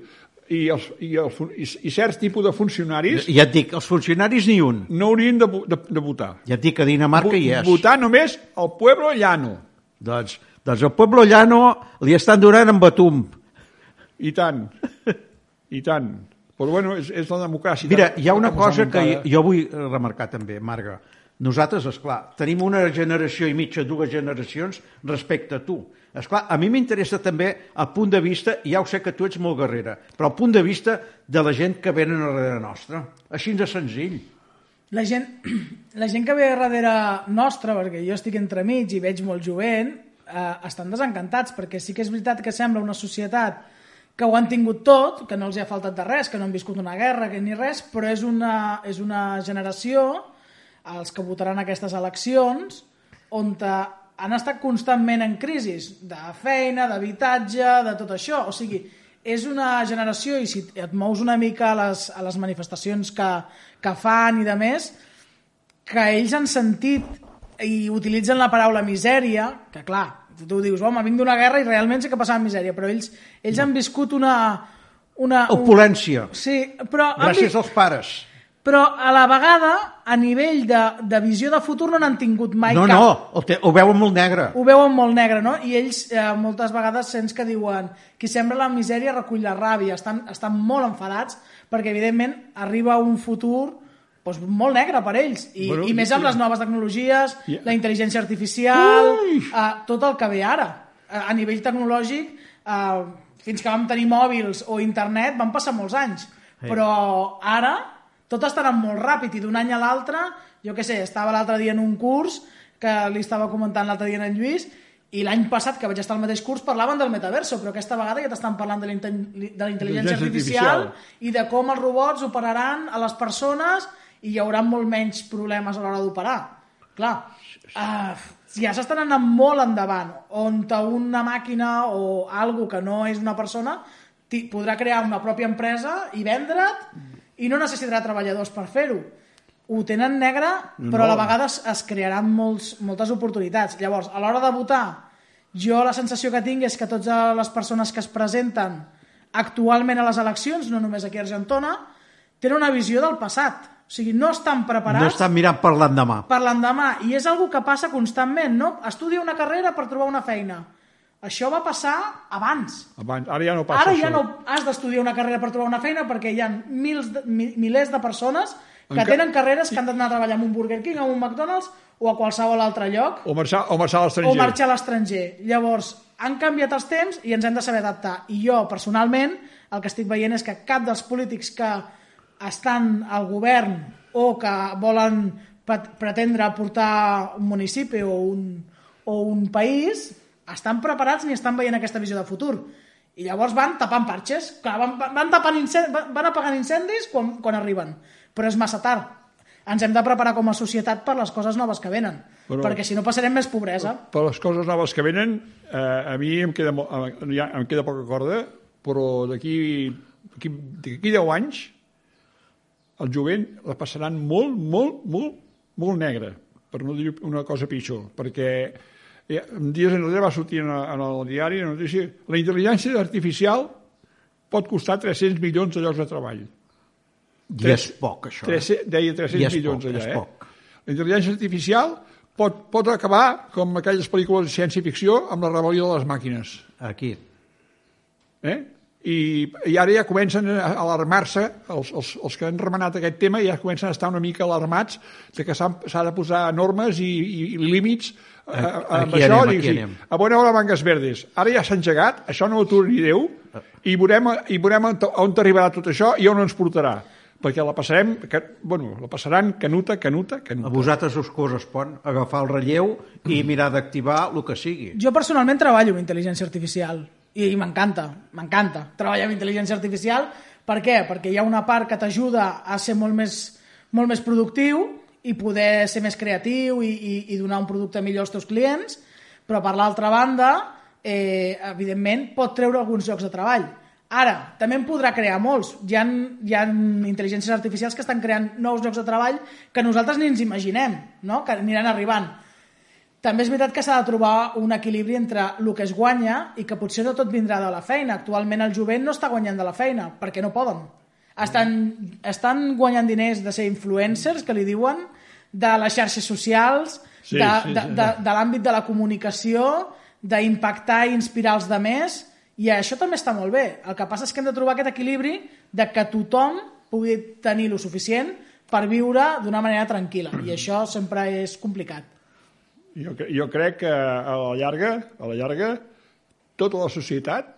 i, els, i, els, fun- i, i certs tipus de funcionaris Ja et dic, els funcionaris ni un. no haurien de, de, de votar. Ja et dic a Dinamarca hi és. Votar només al pueblo llano. Doncs, doncs el Pueblo Llano li estan donant amb batum. I tant. I tant. Però bueno, és, és la democràcia. Mira, hi ha una cosa que jo vull remarcar també, Marga. Nosaltres, és clar, tenim una generació i mitja, dues generacions respecte a tu. És clar, a mi m'interessa també el punt de vista, i ja ho sé que tu ets molt guerrera, però el punt de vista de la gent que venen darrere nostra. Així de senzill. La gent, la gent que ve darrere nostra, perquè jo estic entremig i veig molt jovent, eh, estan desencantats, perquè sí que és veritat que sembla una societat que ho han tingut tot, que no els hi ha faltat de res, que no han viscut una guerra que ni res, però és una, és una generació, els que votaran aquestes eleccions, on han estat constantment en crisis de feina, d'habitatge, de tot això. O sigui, és una generació, i si et mous una mica a les, a les manifestacions que, que fan i de més, que ells han sentit i utilitzen la paraula misèria, que clar, tu dius, home, vinc d'una guerra i realment sé que passava misèria, però ells, ells han viscut una... una un- Opulència. Sí, però, Gràcies vi- als pares. Però a la vegada, a nivell de, de visió de futur, no n'han tingut mai No, cap. no, ho, té, ho veuen molt negre. Ho veuen molt negre, no? I ells eh, moltes vegades sents que diuen qui sembra la misèria recull la ràbia, estan, estan molt enfadats perquè evidentment arriba un futur doncs, molt negre per ells i, Bueno, i més amb les noves tecnologies, i- la intel·ligència artificial, eh, tot el que ve ara. Eh, a nivell tecnològic, eh, fins que vam tenir mòbils o internet van passar molts anys, però ara tot està anant molt ràpid i d'un any a l'altre, jo què sé, estava l'altre dia en un curs que li estava comentant l'altre dia en Lluís i l'any passat, que vaig estar al mateix curs, parlaven del metaverso, però aquesta vegada ja t'estan parlant de la inte- de la intel·ligència artificial, artificial. i de com els robots operaran a les persones i hi haurà molt menys problemes a l'hora d'operar. Clar, uh, ja s'estan anant molt endavant, on una màquina o algo que no és una persona podrà crear una pròpia empresa i vendre't i no necessitarà treballadors per fer-ho. Ho tenen negre, però a la vegada es, es crearan molts, moltes oportunitats. Llavors, a l'hora de votar, jo la sensació que tinc és que totes les persones que es presenten actualment a les eleccions, no només aquí a Argentona, tenen una visió del passat. O sigui, no estan preparats No estan mirant per l'endemà. per l'endemà. I és algo que passa constantment, no? Estudia una carrera per trobar una feina. Això va passar abans. Abans, ara ja no passa Ara això. ja no has d'estudiar una carrera per trobar una feina perquè hi ha mils de, mi, milers de persones que Enca- tenen carreres que han d'anar a treballar en un Burger King, en un McDonald's o a qualsevol altre lloc O marxar, o marxar a o l'estranger. marxar a l'estranger. Llavors, han canviat els temps i ens hem de saber adaptar. I jo, personalment, el que estic veient és que cap dels polítics que estan al govern o que volen pret- pretendre portar un municipi o un, o un país estan preparats ni estan veient aquesta visió de futur. I llavors van tapant parxes, Clar, van, van, tapant incendis, van apagant incendis quan, quan arriben. Però és massa tard. Ens hem de preparar com a societat per les coses noves que venen, Però- perquè si no passarem més pobresa. Per les coses noves que venen, eh, a mi em queda, eh, ja, em queda poca corda, però d'aquí d'aquí d'aquí 10 anys el jovent la passaran molt, molt, molt, molt negra, per no dir una cosa pitjor, perquè dies enrere va sortir en, en el diari una notícia, la intel·ligència artificial pot costar 300 milions de llocs de treball. I és poc, això. eh? 300, deia 300 I és milions poc, allà, és eh? poc. La intel·ligència artificial pot, pot acabar com aquelles pel·lícules de ciència-ficció amb la rebel·lió de les màquines. Aquí. Eh? I, i ara ja comencen a alarmar-se, els, els, els que han remenat aquest tema ja comencen a estar una mica alarmats de que s'ha de posar normes i, i, i límits a, a, amb Aquí això. anem, aquí anem. a bona hora mangues verdes. Ara ja s'ha engegat, això no ho atura ni Déu, i veurem, i veurem on, on arribarà tot això i on ens portarà. Perquè la passarem, que, bueno, la passaran canuta, canuta, A canuta. vosaltres us correspon agafar el relleu i mirar d'activar el que sigui. Jo personalment treballo amb intel·ligència artificial i, i m'encanta, m'encanta treballar amb intel·ligència artificial. Per què? Perquè hi ha una part que t'ajuda a ser molt més, molt més productiu i poder ser més creatiu i, i, i donar un producte millor als teus clients, però per l'altra banda, eh, evidentment, pot treure alguns llocs de treball. Ara, també en podrà crear molts. Hi ha, hi ha intel·ligències artificials que estan creant nous llocs de treball que nosaltres ni ens imaginem, no? que aniran arribant. També és veritat que s'ha de trobar un equilibri entre el que es guanya i que potser no tot vindrà de la feina. Actualment el jovent no està guanyant de la feina, perquè no poden. Estan, estan guanyant diners de ser influencers, que li diuen, de les xarxes socials, Sí, de, sí, de, sí. de, de l'àmbit de la comunicació, d'impactar i inspirar els demés, i això també està molt bé. El que passa és que hem de trobar aquest equilibri de que tothom pugui tenir lo suficient per viure d'una manera tranquil·la, i això sempre és complicat. Jo, jo crec que a la llarga, a la llarga, tota la societat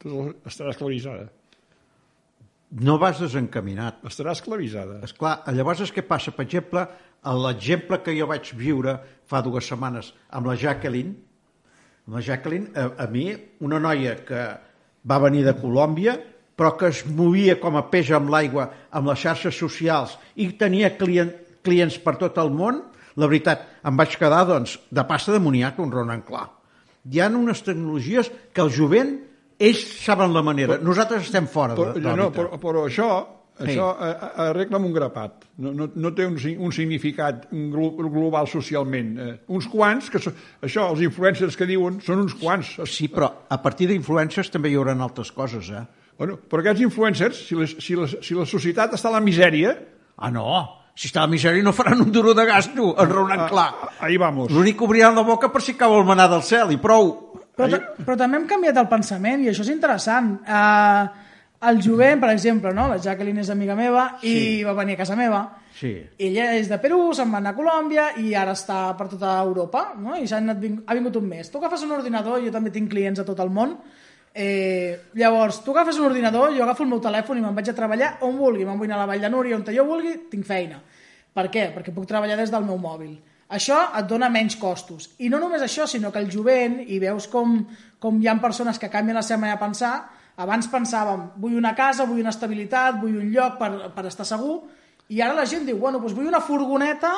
tota la- estarà esclavitzada. No vas desencaminat. Estarà esclavitzada. És clar, llavors és què passa? Per exemple, l'exemple que jo vaig viure fa dues setmanes amb la Jacqueline, amb la Jacqueline, a, a mi, una noia que va venir de Colòmbia, però que es movia com a peix amb l'aigua amb les xarxes socials i tenia client, clients per tot el món, la veritat, em vaig quedar doncs, de pasta d'amoníac un Ronan clar. Hi ha unes tecnologies que el jovent, ells saben la manera, nosaltres estem fora Però, de, de no, però, però això, Sí. això eh, eh, arregla amb un grapat. No, no, no té un, un significat glo- global socialment. Eh, uns quants, que so, això, els influencers que diuen, són uns quants. Sí, però a partir d'influències també hi haurà altres coses, eh? Bueno, però aquests influencers, si, les, si, les, si la societat està a la misèria, Ah, no? Si està a misèria no faran un duro de gasto, enraonant clar. ahí vamos. L'únic que obriran la boca per si cau el manar del cel, i prou. Però, ta- però també hem canviat el pensament i això és interessant. Uh, el jovent, per exemple, no? la Jacqueline és amiga meva i Sí. va venir a casa meva. Sí. Ella és de Perú, se'n va anar a Colòmbia i ara està per tota Europa no? i s'ha anat, ha vingut un mes. Tu agafes un ordinador, jo també tinc clients a tot el món, eh, llavors tu agafes un ordinador, jo agafo el meu telèfon i me'n vaig a treballar on vulgui, me'n vull anar a la Vall de Núria, on jo vulgui, tinc feina. Per què? Perquè puc treballar des del meu mòbil. Això et dona menys costos. I no només això, sinó que el jovent, i veus com, com hi ha persones que canvien la seva manera de pensar, abans pensàvem, vull una casa, vull una estabilitat, vull un lloc per, per estar segur, i ara la gent diu, bueno, doncs vull una furgoneta,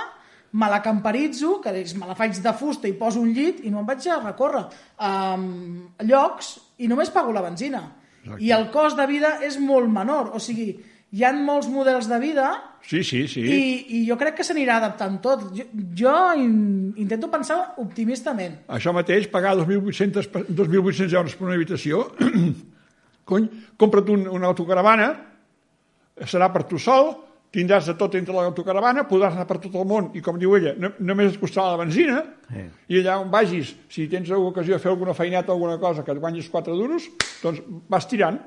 me la camperitzo, que és, me la faig de fusta i poso un llit i no em vaig a recórrer um, llocs i només pago la benzina. Exacte. I el cost de vida és molt menor. O sigui, hi han molts models de vida Sí, sí, sí. i, i jo crec que s'anirà adaptant tot. Jo, jo in, intento pensar optimistament. Això mateix, pagar 2.800, pe- 2.800 euros per una habitació, cony, compra't un, una autocaravana, serà per tu sol, tindràs de tot entre l'autocaravana, podràs anar per tot el món, i com diu ella, no, només et costarà la benzina, Sí. i allà on vagis, si tens ocasió de fer alguna feineta o alguna cosa que et guanyis 4 duros, doncs vas tirant.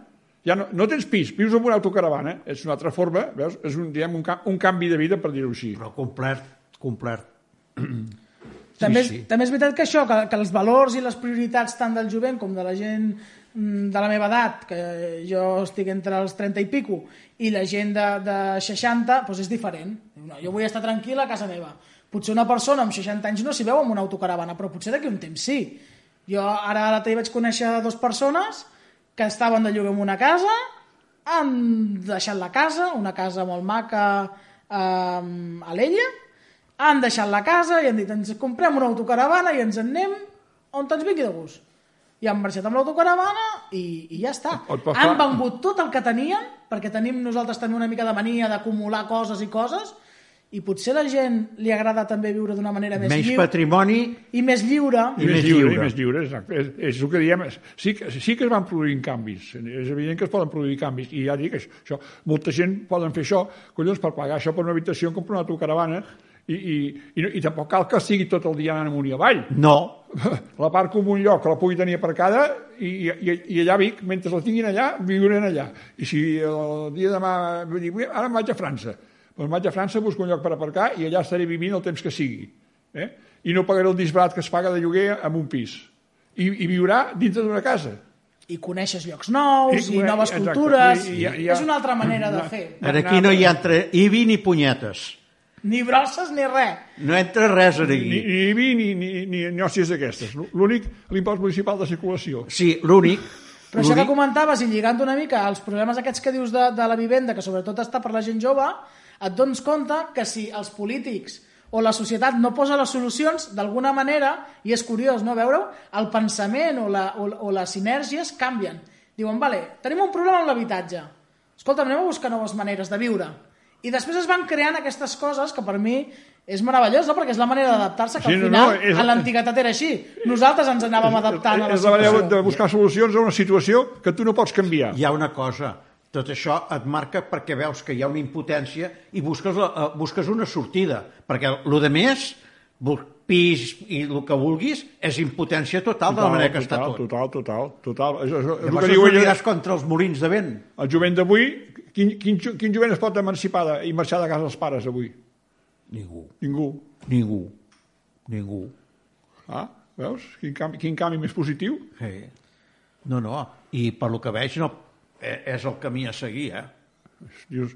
Ja no, no tens pis, vius en una autocaravana, és una altra forma, veus? És un, diguem, un, un canvi de vida, per dir-ho així. Però complet, complet. També, sí. és, també és veritat que això, que, que els valors i les prioritats tant del jovent com de la gent de la meva edat, que jo estic entre els 30 i pico, i la gent de, de 60, doncs és diferent. No, jo vull estar tranquil a casa meva. Potser una persona amb 60 anys no s'hi veu amb una autocaravana, però potser d'aquí un temps sí. Jo ara a dia vaig conèixer dues persones que estaven de lloguer en una casa, han deixat la casa, una casa molt maca eh, a l'Ella, han deixat la casa i han dit ens comprem una autocaravana i ens en anem on ens vingui de gust. I han marxat amb l'autocaravana i, i ja està. Pot Han vengut tot el que tenien, perquè tenim nosaltres també una mica de mania d'acumular coses i coses, i potser la gent li agrada també viure d'una manera més Menys lliure patrimoni i més lliure. I, I més més lliure, lliure. i més lliure, exacte. És, és el que diem. Sí, que- sí que es van produir canvis. És evident que es poden produir canvis. I ja dic, això, això molta gent poden fer això, collons, per pagar això per una habitació, comprar una autocaravana I, i, i, i tampoc cal que sigui tot el dia anant amunt i avall. No, La part com un lloc que la pugui tenir aparcada i, i, i allà Vic, mentre la tinguin allà, viurem allà. I si el dia de demà... "Ui, ara em vaig a França. Doncs vaig a França, busco un lloc per aparcar i allà estaré vivint el temps que sigui. Eh? I no pagaré el disbarat que es paga de lloguer en un pis. I, i viurà dintre d'una casa. I coneixes llocs nous, I i, noves exacte. cultures... I- i- i- És una altra manera de fer. en aquí no hi ha entre IBI ni punyetes. Ni brosses ni res. No entra res Ni, aquí. ni IBI ni, ni, ni, ni hòsties d'aquestes. L'únic, l'impost municipal de circulació. Sí, l'únic... Però això que comentaves, i lligant una mica als problemes aquests que dius de, de la vivenda, que sobretot està per la gent jove, et dones compte que si els polítics o la societat no posa les solucions, d'alguna manera, i és curiós no veure-ho, el pensament o, la, o, o les sinergies canvien. Diuen, vale, tenim un problema amb l'habitatge. Escolta, anem a buscar noves maneres de viure. I després es van creant aquestes coses que per mi és meravellós, no? perquè és la manera d'adaptar-se, que Sí, al no, final no, és- a l'antiguitat era així. Nosaltres ens anàvem adaptant a la és la manera de buscar solucions a una situació que tu no pots canviar. Hi ha una cosa, tot això et marca perquè veus que hi ha una impotència i busques, la, eh, busques una sortida, perquè el de més, pis i el que vulguis, és impotència total, de la manera que total, està tot. Total, total, total. És, és, és el Llavors que diu no ella, contra els molins de vent. el jovent d'avui, quin, quin, quin jovent es pot emancipar de, i marxar de casa dels pares avui? Ningú, Ningú. ningú, ningú. Ah, veus? Quin canvi, quin canvi més positiu? Sí. No, no, i per lo que veig no, eh, és el camí a seguir, eh? Dius,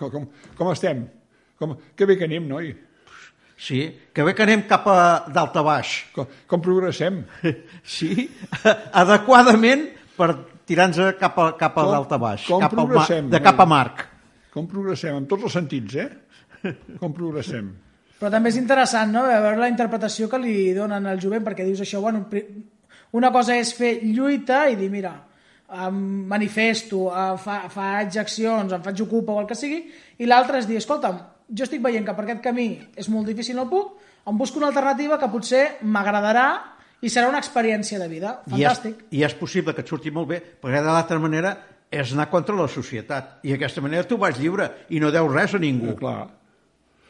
com, com estem? Com, que bé que anem, noi? Sí, que bé que anem cap a dalt a baix. Com, com progressem? Sí, adequadament per tirar-nos cap a, cap a Com- dalt a baix, com cap al de cap a marc. Com progressem? En tots els sentits, eh? Com progressem? Però també és interessant no? veure la interpretació que li donen al jovent, perquè dius això, bueno, una cosa és fer lluita i dir, mira, em manifesto, eh, fa, faig accions, em faig ocupa o el que sigui, i l'altra és dir, escolta'm, jo estic veient que per aquest camí és molt difícil, no puc, em busco una alternativa que potser m'agradarà i serà una experiència de vida. I és, Fantàstic. I és possible que et surti molt bé, perquè de l'altra manera és anar contra la societat. I d'aquesta manera tu vas lliure i no deus res a ningú. Eh, clar.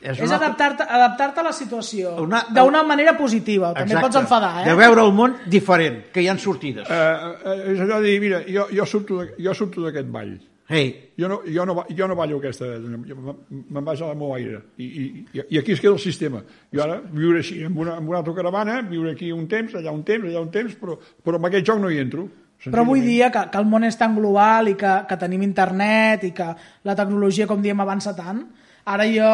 És, És adaptar-te adaptar a la situació Una- d'una manera positiva. També Exacte. pots enfadar, eh? De veure el món diferent, que hi han sortides. Eh, eh, és allò de dir, mira, jo, jo surto de- jo surto d'aquest ball. Ei, Jo no, jo no, jo no ballo aquesta... Me'n vaig al meu aire. I, i, I aquí es queda el sistema. Jo ara viure així, amb una, amb una autocaravana, viure aquí un temps, allà un temps, allà un temps, però, però amb aquest joc no hi entro. Però avui dia que, que el món és tan global i que, que tenim internet i que la tecnologia, com diem, avança tant, ara jo,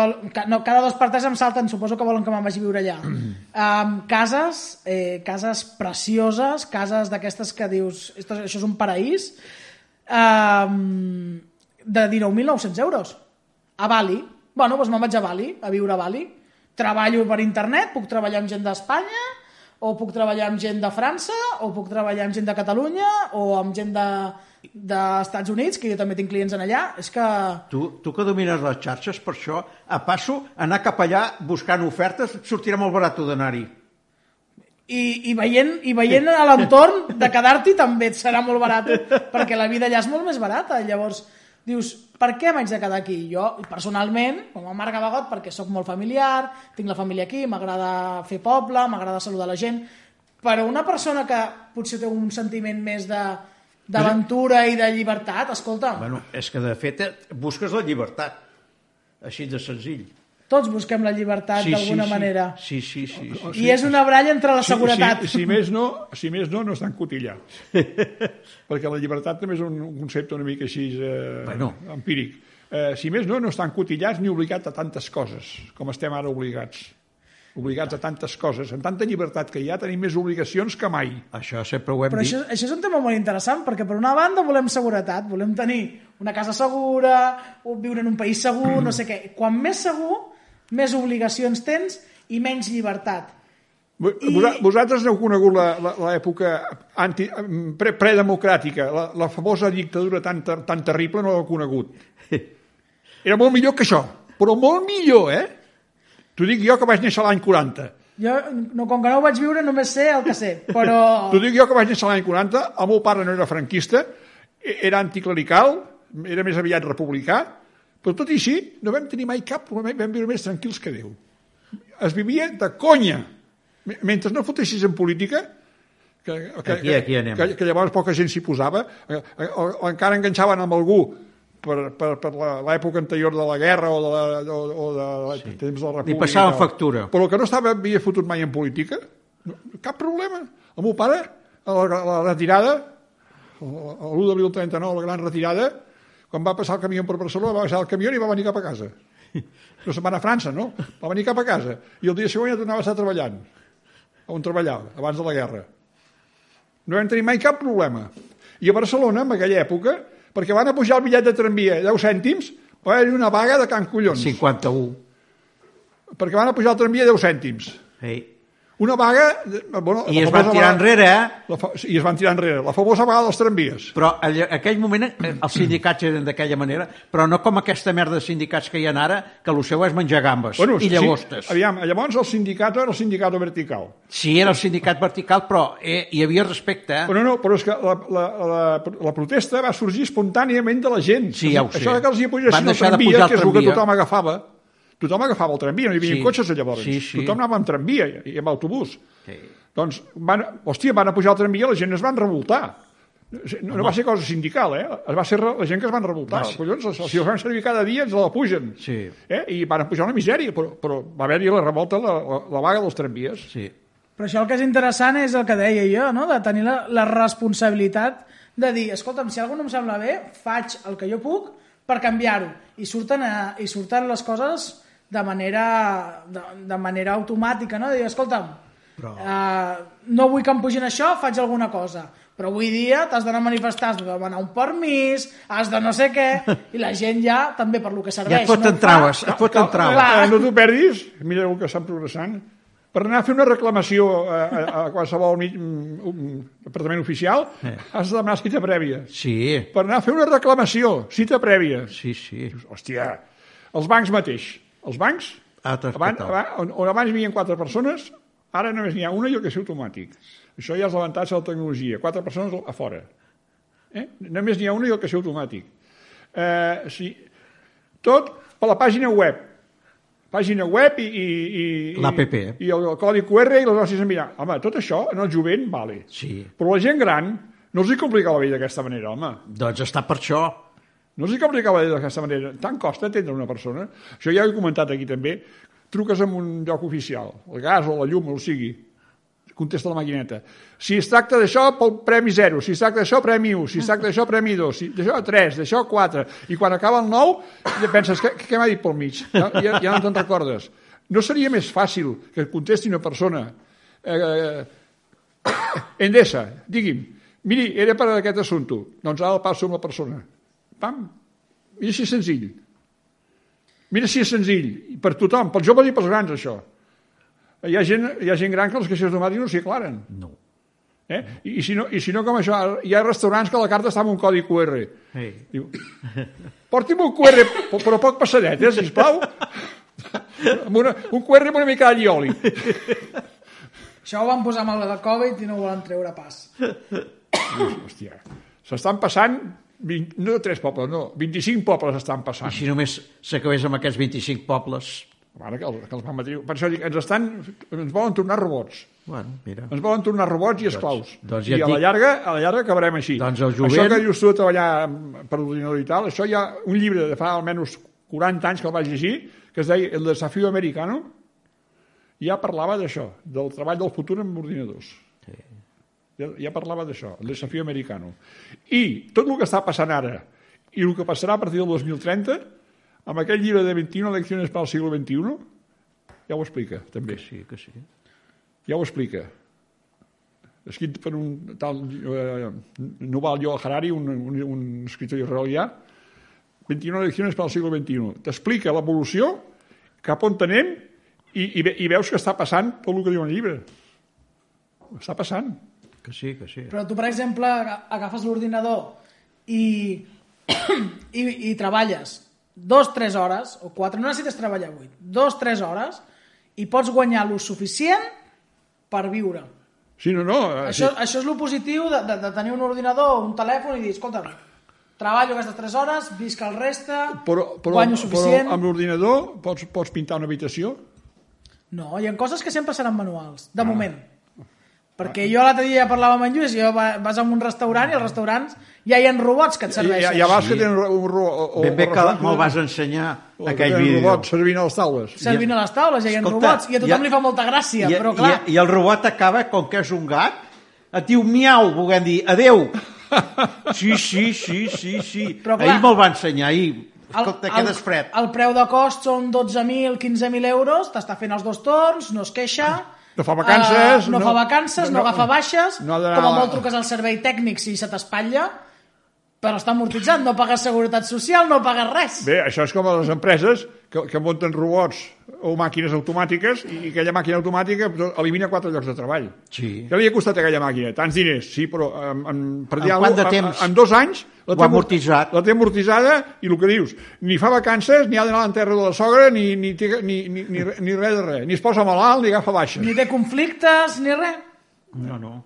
no, cada dos per tres em salten, suposo que volen que me'n vagi a viure allà. Um, cases, eh, cases precioses, cases d'aquestes que dius, esto, això és un paraís, de 19.900 euros. A Bali. Bueno, doncs me'n vaig a Bali, a viure a Bali. Treballo per internet, puc treballar amb gent d'Espanya, o puc treballar amb gent de França, o puc treballar amb gent de Catalunya, o amb gent de dels Estats Units, que jo també tinc clients en allà. És que... tu, tu que domines les xarxes, per això, a passo, anar cap allà buscant ofertes, sortirà molt barat d'anar-hi. I, i veient, i veient a l'entorn de quedar-t'hi també et serà molt barat, perquè la vida allà és molt més barata. Llavors, dius, per què m'haig de quedar aquí? Jo, personalment, com a Marc Gabagot, perquè sóc molt familiar, tinc la família aquí, m'agrada fer poble, m'agrada saludar la gent, però una persona que potser té un sentiment més de d'aventura i de llibertat, escolta, Bueno, és que de fet busques la llibertat, així de senzill. Tots busquem la llibertat d'alguna sí, manera. Sí, sí, sí. sí. I és una bralla entre la seguretat. Si, si, més no, si més no, no estan cotillats. Perquè la llibertat també és un, un concepte una mica així eh, Bueno. empíric. Eh, si més no, no estan cotillats ni obligats a tantes coses com estem ara obligats. Obligats a tantes coses. En tanta llibertat que hi ha, tenim més obligacions que mai. Això sempre ho hem Però dit. això, això és un tema molt interessant, perquè per una banda volem seguretat, volem tenir una casa segura, o viure en un país segur, no sé què. Quan més segur, més obligacions tens i menys llibertat. I... Vosaltres heu conegut l'època predemocràtica, la, la famosa dictadura tan, tan terrible no l'heu conegut. Era molt millor que això, però molt millor, eh? T'ho dic jo que vaig néixer l'any 40. Jo, no, com que no ho vaig viure, només sé el que sé, però... T'ho dic jo que vaig néixer l'any 40, el meu pare no era franquista, e- era anticlerical, era més aviat republicà, però tot i així no vam tenir mai cap problema, vam viure més tranquils que Déu. es vivia de conya. Mentre no fotessis en política, que, que, Aquí- aquí anem. que, que llavors poca gent s'hi posava, eh, eh, o, o encara enganxaven amb algú per, per, per la- l'època anterior de la guerra o de la, o, o de la, sí. temps de la república. passaven i tal. factura. Però el que no estava havia fotut mai en política, no, cap problema. El meu pare, a la, a la retirada, l'1 d'abril del 39, la gran retirada, quan va passar el camió per Barcelona, va baixar el camió i va venir cap a casa. No se'n va anar a França, no? Va venir cap a casa. I el dia següent ja tornava a estar treballant. On treballava, abans de la guerra. No vam tenir mai cap problema. I a Barcelona, en aquella època, perquè van a pujar el bitllet de tramvia 10 cèntims, va haver-hi una vaga de Can Collons. 51. Perquè van a pujar el tramvia 10 cèntims. Ei. Una vaga... de- Bueno, I es van tirar vaga- enrere, eh? La. I es van tirar enrere. La famosa vaga dels tramvies. Però allà, aquell moment eh, els sindicats eren d'aquella manera, però no com aquesta merda de sindicats que hi ha ara, que el seu és menjar gambes i llagostes. Sí, aviam, llavors el sindicat era el sindicat vertical. Sí, era el sindicat vertical, però eh, hi havia respecte. Eh? Però no, però és que la, la, la, la protesta va sorgir espontàniament de la gent. Sí, ja ho sé. Això que els hi pugessin el de tramvia, pujar el que és el que tothom agafava. Tothom agafava el tramvia, no hi havia Sí. cotxes llavors. Sí, sí. Tothom anava amb tramvia i amb autobús. Sí. Doncs, van, hòstia, van a pujar al tramvia i la gent es van revoltar. No, no va ser cosa sindical, eh? Es va ser la gent que es van revoltar. Va ser- Collons, els- si els fan servir cada dia ens la pugen. Sí. Eh? I van pujar una misèria, però, però va haver-hi la revolta, la, la, la vaga dels tramvies. sí. Però això el que és interessant és el que deia jo, no? de tenir la, la responsabilitat de dir, escolta'm, si alguna no em sembla bé, faig el que jo puc per canviar-ho. I surten, a, I surten les coses de manera, de, de manera automàtica, no? De dir, escolta'm, Però- eh, no vull que em pugin això, faig alguna cosa. Però avui dia t'has d'anar a manifestar, has de demanar un permís, has de no sé què, i la gent ja, també per lo que serveix... Ja et foten no ho fa. traves, et foten Cal- traves. eh, no t'ho perdis, mira el que estan progressant. Per anar a fer una reclamació a, a, a qualsevol mig, un, un departament oficial, Eh. has de demanar cita prèvia. Sí, Per anar a fer una reclamació, cita prèvia. sí, sí. Hòstia, els bancs mateix. Els bancs, abans, que abans, on, on abans hi havia quatre persones, ara només n'hi ha una i el caixer automàtic. Això ja és l'avantatge de la tecnologia. Quatre persones a fora. Eh? Només n'hi ha una i el caixer automàtic. Eh, sí. Tot per la pàgina web. Pàgina web i... i, i L'APP. I el, el codi QR i les gràcies enviar. Home, tot això en el jovent, vale. Sí. Però la gent gran no els hi complica la vida d'aquesta manera, home. Doncs està per això. No els hi complica la vida d'aquesta manera. Tant costa atendre una persona. Això ja ho he comentat aquí també. Truques en un lloc oficial, el gas o la llum, o el sigui. Contesta la maquineta. Si es tracta d'això, pel premi 0. Si es tracta d'això, premi 1. Si es tracta d'això, premi 2. Si d'això, 3. D'això, 4. I quan acaba el 9, ja penses, què, què m'ha dit pel mig? Ja, ja, ja no te'n recordes. No seria més fàcil que contesti una persona eh, Endesa, digui'm, miri, era per aquest assumpte. Doncs ara el passo amb la persona. Pam. Mira si és senzill. Mira si és senzill. I per tothom, pels joves i pels grans, això. Hi ha gent, hi ha gent gran que els caixers automàtics no s'hi aclaren. No. Eh? I, i, si no, I si no, com això, hi ha restaurants que la carta està amb un codi QR. Ei. Diu, porti'm un QR, però- poc passadet, eh, sisplau. amb una, un QR amb una mica d'all i oli. Això ho van posar amb el de Covid i no ho volen treure pas. Hòstia, s'estan passant, 20, no 3 pobles, no, 25 pobles estan I passant. si només s'acabés amb aquests 25 pobles... Ara que, els, que els van matar. Per això dic, ens estan, ens volen tornar robots. Bueno, mira. Ens volen tornar robots i esclaus. doncs ja I a la dic- llarga, a la llarga acabarem així. Doncs el jovent- Això que dius tu de treballar per l'ordinador i tal, això hi ha un llibre de fa almenys 40 anys que el vaig llegir, que es deia El desafío americano, ja parlava d'això, del treball del futur amb ordinadors. Ja, ja parlava d'això, el desafío americano. I tot el que està passant ara i el que passarà a partir del 2030, amb aquell llibre de 21 leccions per al segle XXI, ja ho explica, també. Que sí, que sí. Ja ho explica. Escrit per un tal eh, Noval Joel Harari, un, un, un escritor israelià, 21 leccions per al segle XXI. T'explica l'evolució, cap on anem, i, i, i veus que està passant tot el que diu el llibre. Està passant. Que sí, que sí. Però tu, per exemple, aga- agafes l'ordinador i, i, i treballes dos, tres hores, o quatre, no necessites treballar vuit, dos, tres hores, i pots guanyar lo suficient per viure. Sí, no, no. eh, Això, sí. això és lo positiu de, de, de tenir un ordinador o un telèfon i dir, escolta, treballo aquestes tres hores, visc el reste, Però, però, guanyo però suficient... amb l'ordinador pots, pots pintar una habitació? No, hi ha coses que sempre seran manuals, de moment. Perquè jo l'altre dia parlava amb en Lluís, jo va- vas a un restaurant i als restaurants ja hi ha robots que et I, serveixen. ja vas que tenen un ro... O, Ben bé que me'l vas ensenyar, o que aquell vídeo. robots servint a les taules. Servint a les taules, ja hi ha Escolta, robots, i a tothom ja- li fa molta gràcia, I, però clar... I, I el robot acaba, com que és un gat, et diu miau, volent dir adeu. Sí, sí, sí, sí, sí. Però clar- ahir me'l va ensenyar, ahir. Escolta, quedes fred. El preu de cost són 12.000, 15.000 euros, t'està fent els dos torns, no es queixa... No fa vacances, eh, no, no- fa vacances, no, no- agafa baixes, no com a molt truques al servei tècnic si se t'espatlla, però està amortitzat, no pagues seguretat social, no pagues res. Bé, això és com a les empreses que, que munten robots o màquines automàtiques i aquella màquina automàtica elimina quatre llocs de treball. Sí. Què li ha costat aquella màquina? Tants diners, sí, però en, en, per dir En quant de temps? En, en dos anys la té amortitzat. La té amortitzada i el que dius, ni fa vacances, ni ha d'anar a l'enterra de la sogra, ni, ni, ni, ni, ni, ni res de res. Ni es posa malalt, ni agafa baixes. Ni té conflictes, ni res. No, no.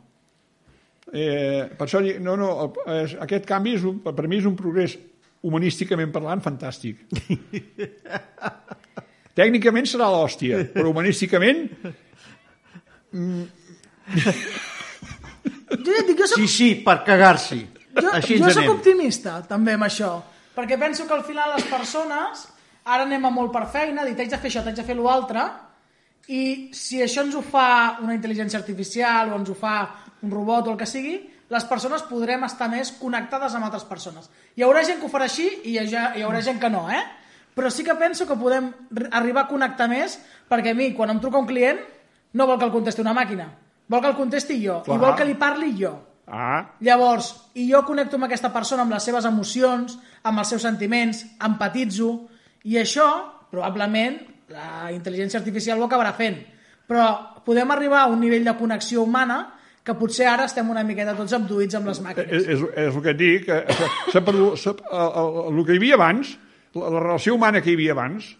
Eh, per això, no, no, el, és, aquest canvi és un, per mi és un progrés humanísticament parlant fantàstic. Tècnicament serà l'hòstia, però humanísticament Jo ja et dic, jo soc Sí, sí, per cagar-s'hi. Jo, Així jo soc anem. optimista, també, amb això. Perquè penso que al final les persones, ara anem a molt per feina, dir, t'haig de fer això, t'haig de fer l'altre, i si això ens ho fa una intel·ligència artificial o ens ho fa un robot o el que sigui, les persones podrem estar més connectades amb altres persones. Hi haurà gent que ho farà així i hi haurà gent que no, eh? Però sí que penso que podem arribar a connectar més perquè a mi, quan em truca un client, no vol que el contesti una màquina, vol que el contesti jo, Clar. i vol que li parli jo. ah, Llavors, i jo connecto amb aquesta persona, amb les seves emocions, amb els seus sentiments, empatitzo, i això, probablement, la intel·ligència artificial ho acabarà fent. Però podem arribar a un nivell de connexió humana que potser ara estem una miqueta tots abduïts amb les és, màquines. és, és el que et dic, que perdut, s'ha- el, el, el que hi havia abans, la, la relació humana que hi havia abans,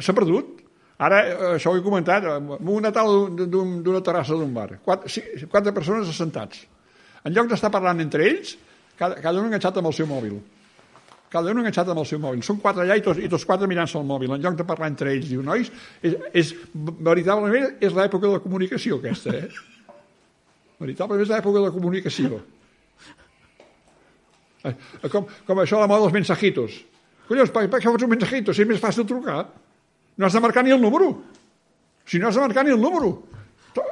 s'ha perdut. Ara, eh, això ho he comentat, en una taula d'un- d'un- d'una terrassa d'un bar, quatre, sí, quatre persones assentats. En lloc d'estar parlant entre ells, cada, cada un enganxat amb el seu mòbil. Cada un enganxat amb el seu mòbil. Són quatre allà i tots, i tots quatre mirant-se al mòbil. En lloc de parlar entre ells, diu, nois, és, és, veritablement és l'època de la comunicació aquesta, eh? Veritablement és l'època de la comunicació. Eh, Com, com això de la moda dels mensajitos. Collons, per, per què fas un mensajito? Si és més fàcil trucar. No has de marcar ni el número. Si no has de marcar ni el número.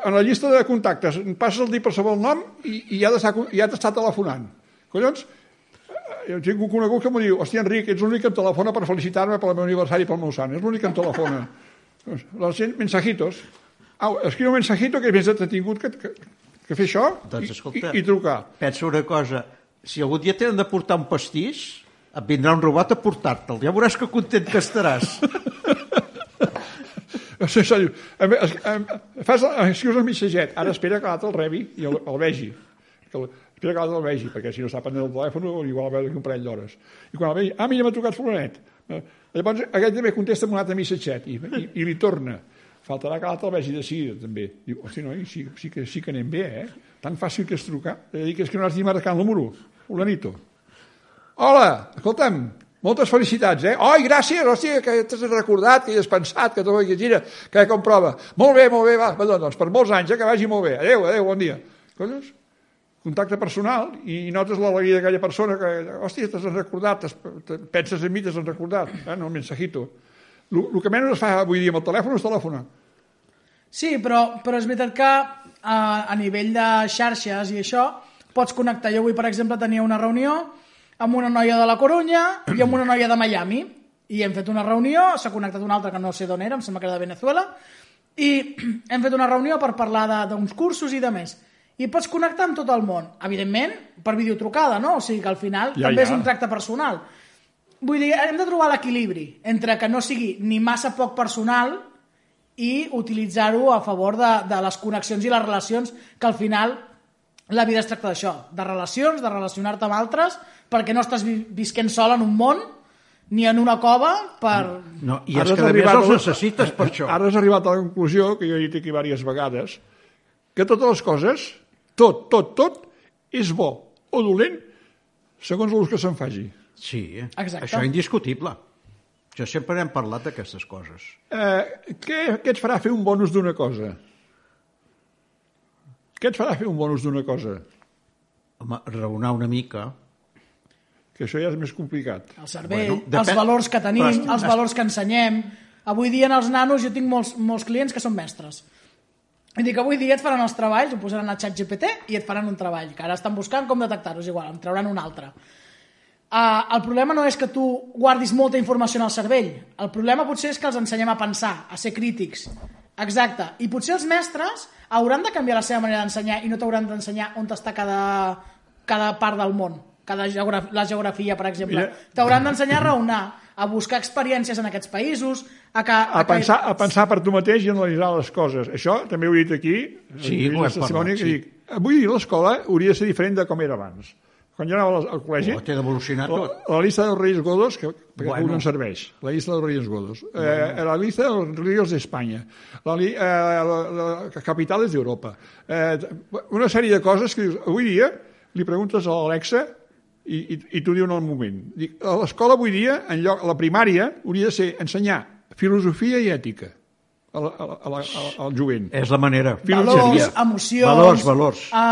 En la llista de contactes passes el dir per saber el nom i, i ja t'està ja telefonant. Collons, eh, jo tinc un conegut que m'ho diu, hòstia, Enric, ets l'únic que em telefona per felicitar-me pel meu aniversari i pel meu sant. És l'únic que em telefona. Doncs, La gent, mensajitos. Au, escriu un mensajito que és més entretingut que, que, que fer això Doncs, i, escolta. i, i trucar. Pensa una cosa, si algun dia tenen de portar un pastís, et vindrà un robot a portar-te'l. Ja veuràs que content que estaràs. Sí, em- fas, escrius el missatget, ara espera que l'altre el rebi i el, el vegi. Que el, espera que l'altre el vegi, perquè si no sap prendre el telèfon igual el veu d'aquí un parell d'hores. I quan el vegi, ah, mira, m'ha trucat fulanet. Eh, Llavors, aquest també contesta amb un altre missatget i, i, i li torna. Faltarà que l'altre el vegi de seguida, també. Diu, hosti, noi, sí, sí, que, sí que anem bé, eh? Tan fàcil que és trucar. He de dir que és que no has de marcar el número. Fulanito. Hola, escolta'm, moltes felicitats, eh? Oi, gràcies, hòstia, que t'has recordat, que hi has pensat, que t'ho que gira, que comprova. Molt bé, molt bé, va, doncs per molts anys, eh, que vagi molt bé. Adéu, adéu, bon dia. Collons, contacte personal i notes l'alegria d'aquella persona que, hòstia, t'has recordat, penses en mi, t'has recordat, eh, no, el mensajito. El que menys es fa avui dia amb el telèfon és telefonar. Sí, però, però és veritat que a, a nivell de xarxes i això, pots connectar. Jo avui, per exemple, tenia una reunió amb una noia de la Corunya i amb una noia de Miami. I hem fet una reunió, s'ha connectat una altra que no sé d'on era, em sembla que era de Venezuela, i hem fet una reunió per parlar de- d'uns cursos i de més. I pots connectar amb tot el món. Evidentment, per videotrucada, no? O sigui que al final Ja, també ja. és un tracte personal. Vull dir, hem de trobar l'equilibri entre que no sigui ni massa poc personal i utilitzar-ho a favor de, de les connexions i les relacions, que al final la vida es tracta d'això, de relacions, de relacionar-te amb altres, perquè no estàs vi visquent sol en un món, ni en una cova, per... No, I Ara és que a més arribat els necessites per això. Ara has arribat a la conclusió, que jo he dit aquí diverses vegades, que totes les coses, tot, tot, tot, és bo o dolent segons l'ús que se'n faci. Sí, Exacte. això és indiscutible. Jo sempre hem parlat d'aquestes coses. Eh, què, què et farà fer un bonus d'una cosa? Què et farà fer un bonus d'una cosa? Home, raonar una mica... Que això ja és més complicat. El cervell, Bueno, depèn- els valors que tenim, Però els valors que ensenyem. Avui dia en els nanos jo tinc molts, molts clients que són mestres. I dic, avui dia et faran els treballs, ho posaran a xat GPT i et faran un treball, que ara estan buscant com detectar-ho, és igual, em trauran un altre. Uh, el problema no és que tu guardis molta informació en el cervell, el problema potser és que els ensenyem a pensar, a ser crítics. Exacte. I potser els mestres hauran de canviar la seva manera d'ensenyar i no t'hauran d'ensenyar on està cada, cada part del món, cada geograf la geografia, per exemple. Mira- T'hauran d'ensenyar a raonar, a buscar experiències en aquests països, a que... A, que- pensar, a pensar per tu mateix i analitzar les coses. Això també ho he dit aquí. Sí, he ho hem la testimoni parlat, que sí. dic, avui l'escola hauria de ser diferent de com era abans. Quan jo anava al- col·legi, Oh, té d'evolucionar la, tot. la llista dels Reis Godos, que, que Bueno. bueno. no serveix, la llista dels Reis Godos, eh, la llista dels Ríos d'Espanya, la, li- eh, la, la, capitales d'Europa, eh, una sèrie de coses que dius, avui dia li preguntes a l'Alexa i, i, i t'ho diu en el moment. Dic, a l'escola avui dia, en lloc, a la primària, hauria de ser ensenyar filosofia i ètica a la, a la, a la, al jovent. És la manera. valors, emocions, Valors, valors. A,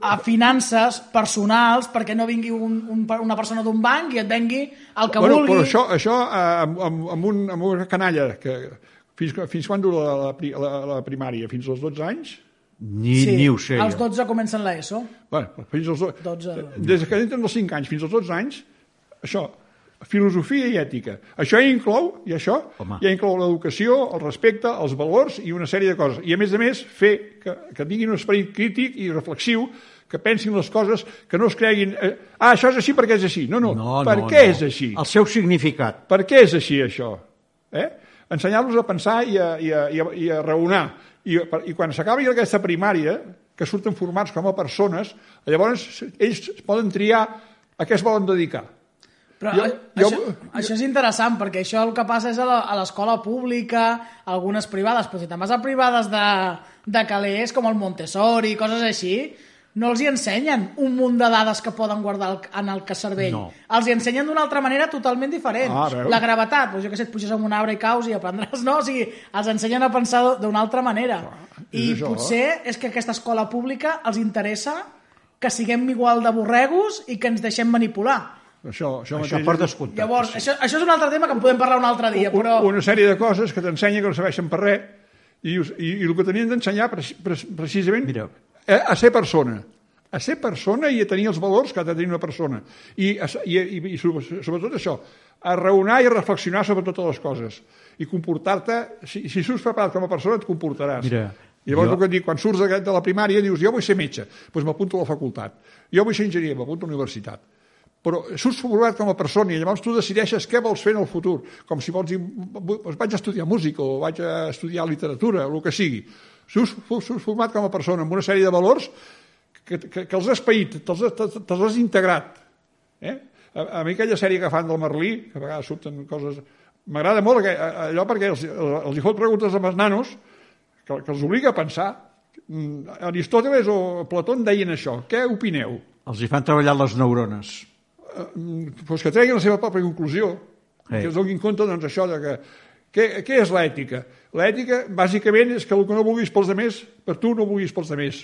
a finances personals, perquè no vingui un, un, una persona d'un banc i et vengui el que bueno, vulgui. però això, això amb, amb, amb, un, amb una canalla que fins, fins quan dura la, la, la, la primària? Fins als 12 anys? Ni, sí, ni ho sé. als jo. 12 comencen l'ESO. Bueno, fins als, 12. Des que entren els 5 anys fins als 12 anys, això, filosofia i ètica. Això ja inclou, i això, Home. ja inclou l'educació, el respecte, els valors i una sèrie de coses. I a més a més, fer que, que tinguin un esperit crític i reflexiu, que pensin les coses, que no es creguin... Eh, ah, això és així perquè és així. No, no, No, per no, què no. és així? El seu significat. Per què és així això? Eh? Ensenyar-los a pensar i a, i a, i a, i a raonar. I, I quan s'acabi aquesta primària, que surten formats com a persones, llavors ells poden triar a què es volen dedicar. Però Jo- jo, jo- això, això és interessant, perquè això el que passa és a la- a l'escola pública, algunes privades, però si te'n vas a privades de, de calés, com el Montessori, coses així, no els hi ensenyen un munt de dades que poden guardar el- en el que cervell. No. Els hi ensenyen d'una altra manera totalment diferent. Ah, veus? la gravetat, doncs jo que sé, et puges en un arbre i caus i aprendràs, no? O sigui, els ensenyen a pensar d'una altra manera. és I això. potser és que aquesta escola pública els interessa que siguem igual de borregos i que ens deixem manipular. Això, això, Això per descomptat. Llavors, això, això és un altre tema que en podem parlar un altre dia, un- però... una sèrie de coses que t'ensenyen que no serveixen per res i, i, i el que tenien d'ensenyar pre, pre, precisament Mira. A, a ser persona. A ser persona i a tenir els valors que ha de tenir una persona. I, i, i, i sobre- sobretot això a raonar i a reflexionar sobre totes les coses. I comportar-te si, si surts preparat com a persona et comportaràs. Mira, i llavors jo- el que et dic, quan surts de, de la primària dius jo vull ser metge, doncs m'apunto a la facultat. Jo vull ser enginyer, m'apunto a la universitat. Però surts format com a persona i llavors tu decideixes què vols fer en el futur. Com si vols dir, doncs vaig a estudiar música o vaig a estudiar literatura o el que sigui surts format com a persona amb una sèrie de valors que, que, que els has paït, te'ls te, te, te has integrat eh? a, a mi aquella sèrie que fan del Merlí que a vegades surten coses m'agrada molt aqu- allò perquè els, els hi fot preguntes amb els nanos que, que els obliga a pensar Mm, Aristòteles o Plató en deien això què opineu? Els hi fan treballar les neurones. Mm, doncs que treguin la seva pròpia conclusió, Sí. que es donin compte doncs, això de que què, què és l'ètica? L'ètica, bàsicament, és que el que no vulguis pels demés, per tu no vulguis pels demés.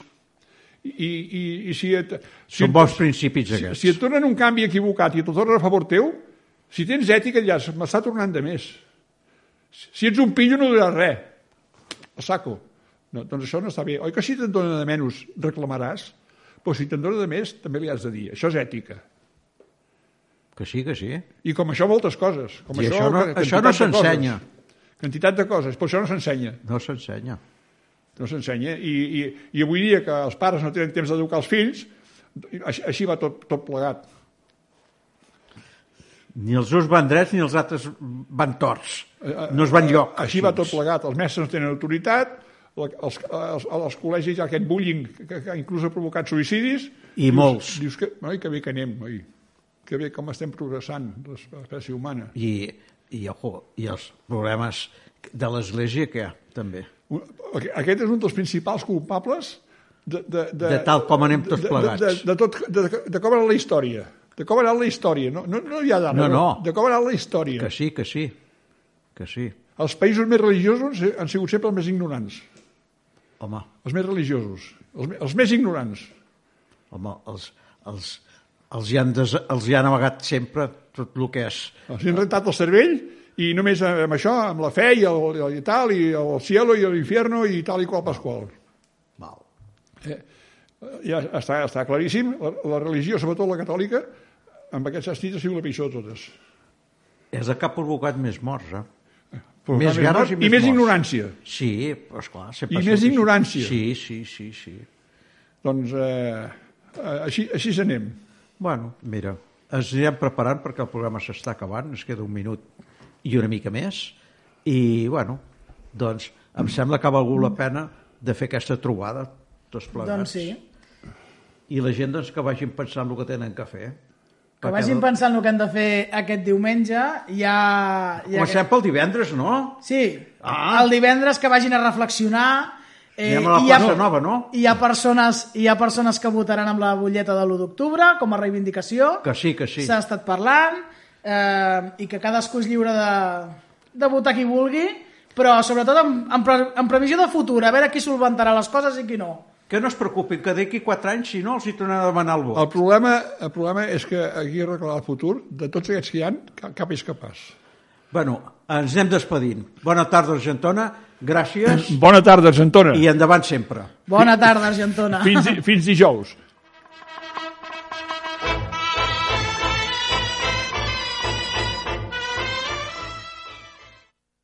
I, i, i si et, si Són bons principis, si, aquests. si et donen un canvi equivocat i te'l tornen a favor teu, si tens ètica, ja m'està tornant de més. Si ets un pillo no duràs res. A saco. No, doncs això no està bé. Oi que si te'n dona de menys reclamaràs? Però si te'n dona de més, també li has de dir. Això és ètica. Que sí, que sí. I com això moltes coses. Com I això no- això no de coses. s'ensenya. Quantitat de coses, però això no s'ensenya. No s'ensenya. No s'ensenya. I, i, I avui dia que els pares no tenen temps d'educar els fills, així, així va tot, tot plegat. Ni els uns van drets ni els altres van torts. No es van lloc. Així va tot plegat. Els mestres no tenen autoritat, els, els, els col·legis hi ha aquest bullying que, que inclús ha provocat suïcidis. I dius, molts. Dius que, oi, que bé que anem, oi. Que bé com estem progressant, l'espècie humana. I, i, ojo, i els problemes de l'Església, què? També. Un- Aquest és un dels principals culpables de, de, de, De tal com anem tots plegats. De, de, de, tot, de, de com ha anat la història. De com ha anat la història. No, no, no hi ha d'ara, No, no. De com ha anat la història. Que sí, que sí. que sí. Els països més religiosos han sigut sempre els més ignorants. Home, Els més religiosos. Els, els més ignorants. home els, els, els, hi han des, els hi han amagat sempre tot el que és. Els han rentat el cervell i només amb això, amb la fe i, el, i tal, i el cielo i l'infierno i tal i qual pasqual. Val. Ja està, està claríssim. La, la religió, sobretot la catòlica, amb aquest sentit ha sigut la pitjor de totes. És el que ha provocat més morts, eh? Però Més fa guerres i i més més morts. ignorància. Sí, però esclar... sempre I més així. ignorància. Sí, sí, sí, sí. Doncs eh, eh, així, així anem. Bueno, mira, ens anirem preparant perquè el programa s'està acabant, ens queda un minut i una mica més, i, bueno, doncs em sembla que ha valgut la pena de fer aquesta trobada, tots plegats. Doncs sí. I la gent doncs, que vagin pensant el que tenen que fer. Que vagin pensant el que han de fer aquest diumenge. Ja, ja Comencem pel divendres, no? Sí, Ah. el divendres que vagin a reflexionar. Eh, Anem a la i hi ha- Nova, no? Hi ha, persones, hi ha persones que votaran amb la butlleta de l'1 d'octubre com a reivindicació. Que sí, que sí. S'ha estat parlant eh, i que cadascú és lliure de, de votar qui vulgui, però sobretot en, en, pre, en previsió de futur, a veure qui solventarà les coses i qui no. Que no es preocupin, que d'aquí quatre anys, si no, els hi tornaran a demanar el vot. El problema, el problema és que aquí arreglar el futur, de tots aquests que hi ha, cap, cap és capaç. Bueno, ens anem despedint. Bona tarda, Argentona. Gràcies Bona tarda, Argentona. i endavant sempre. Bona tarda, Argentona. Fins, fins dijous.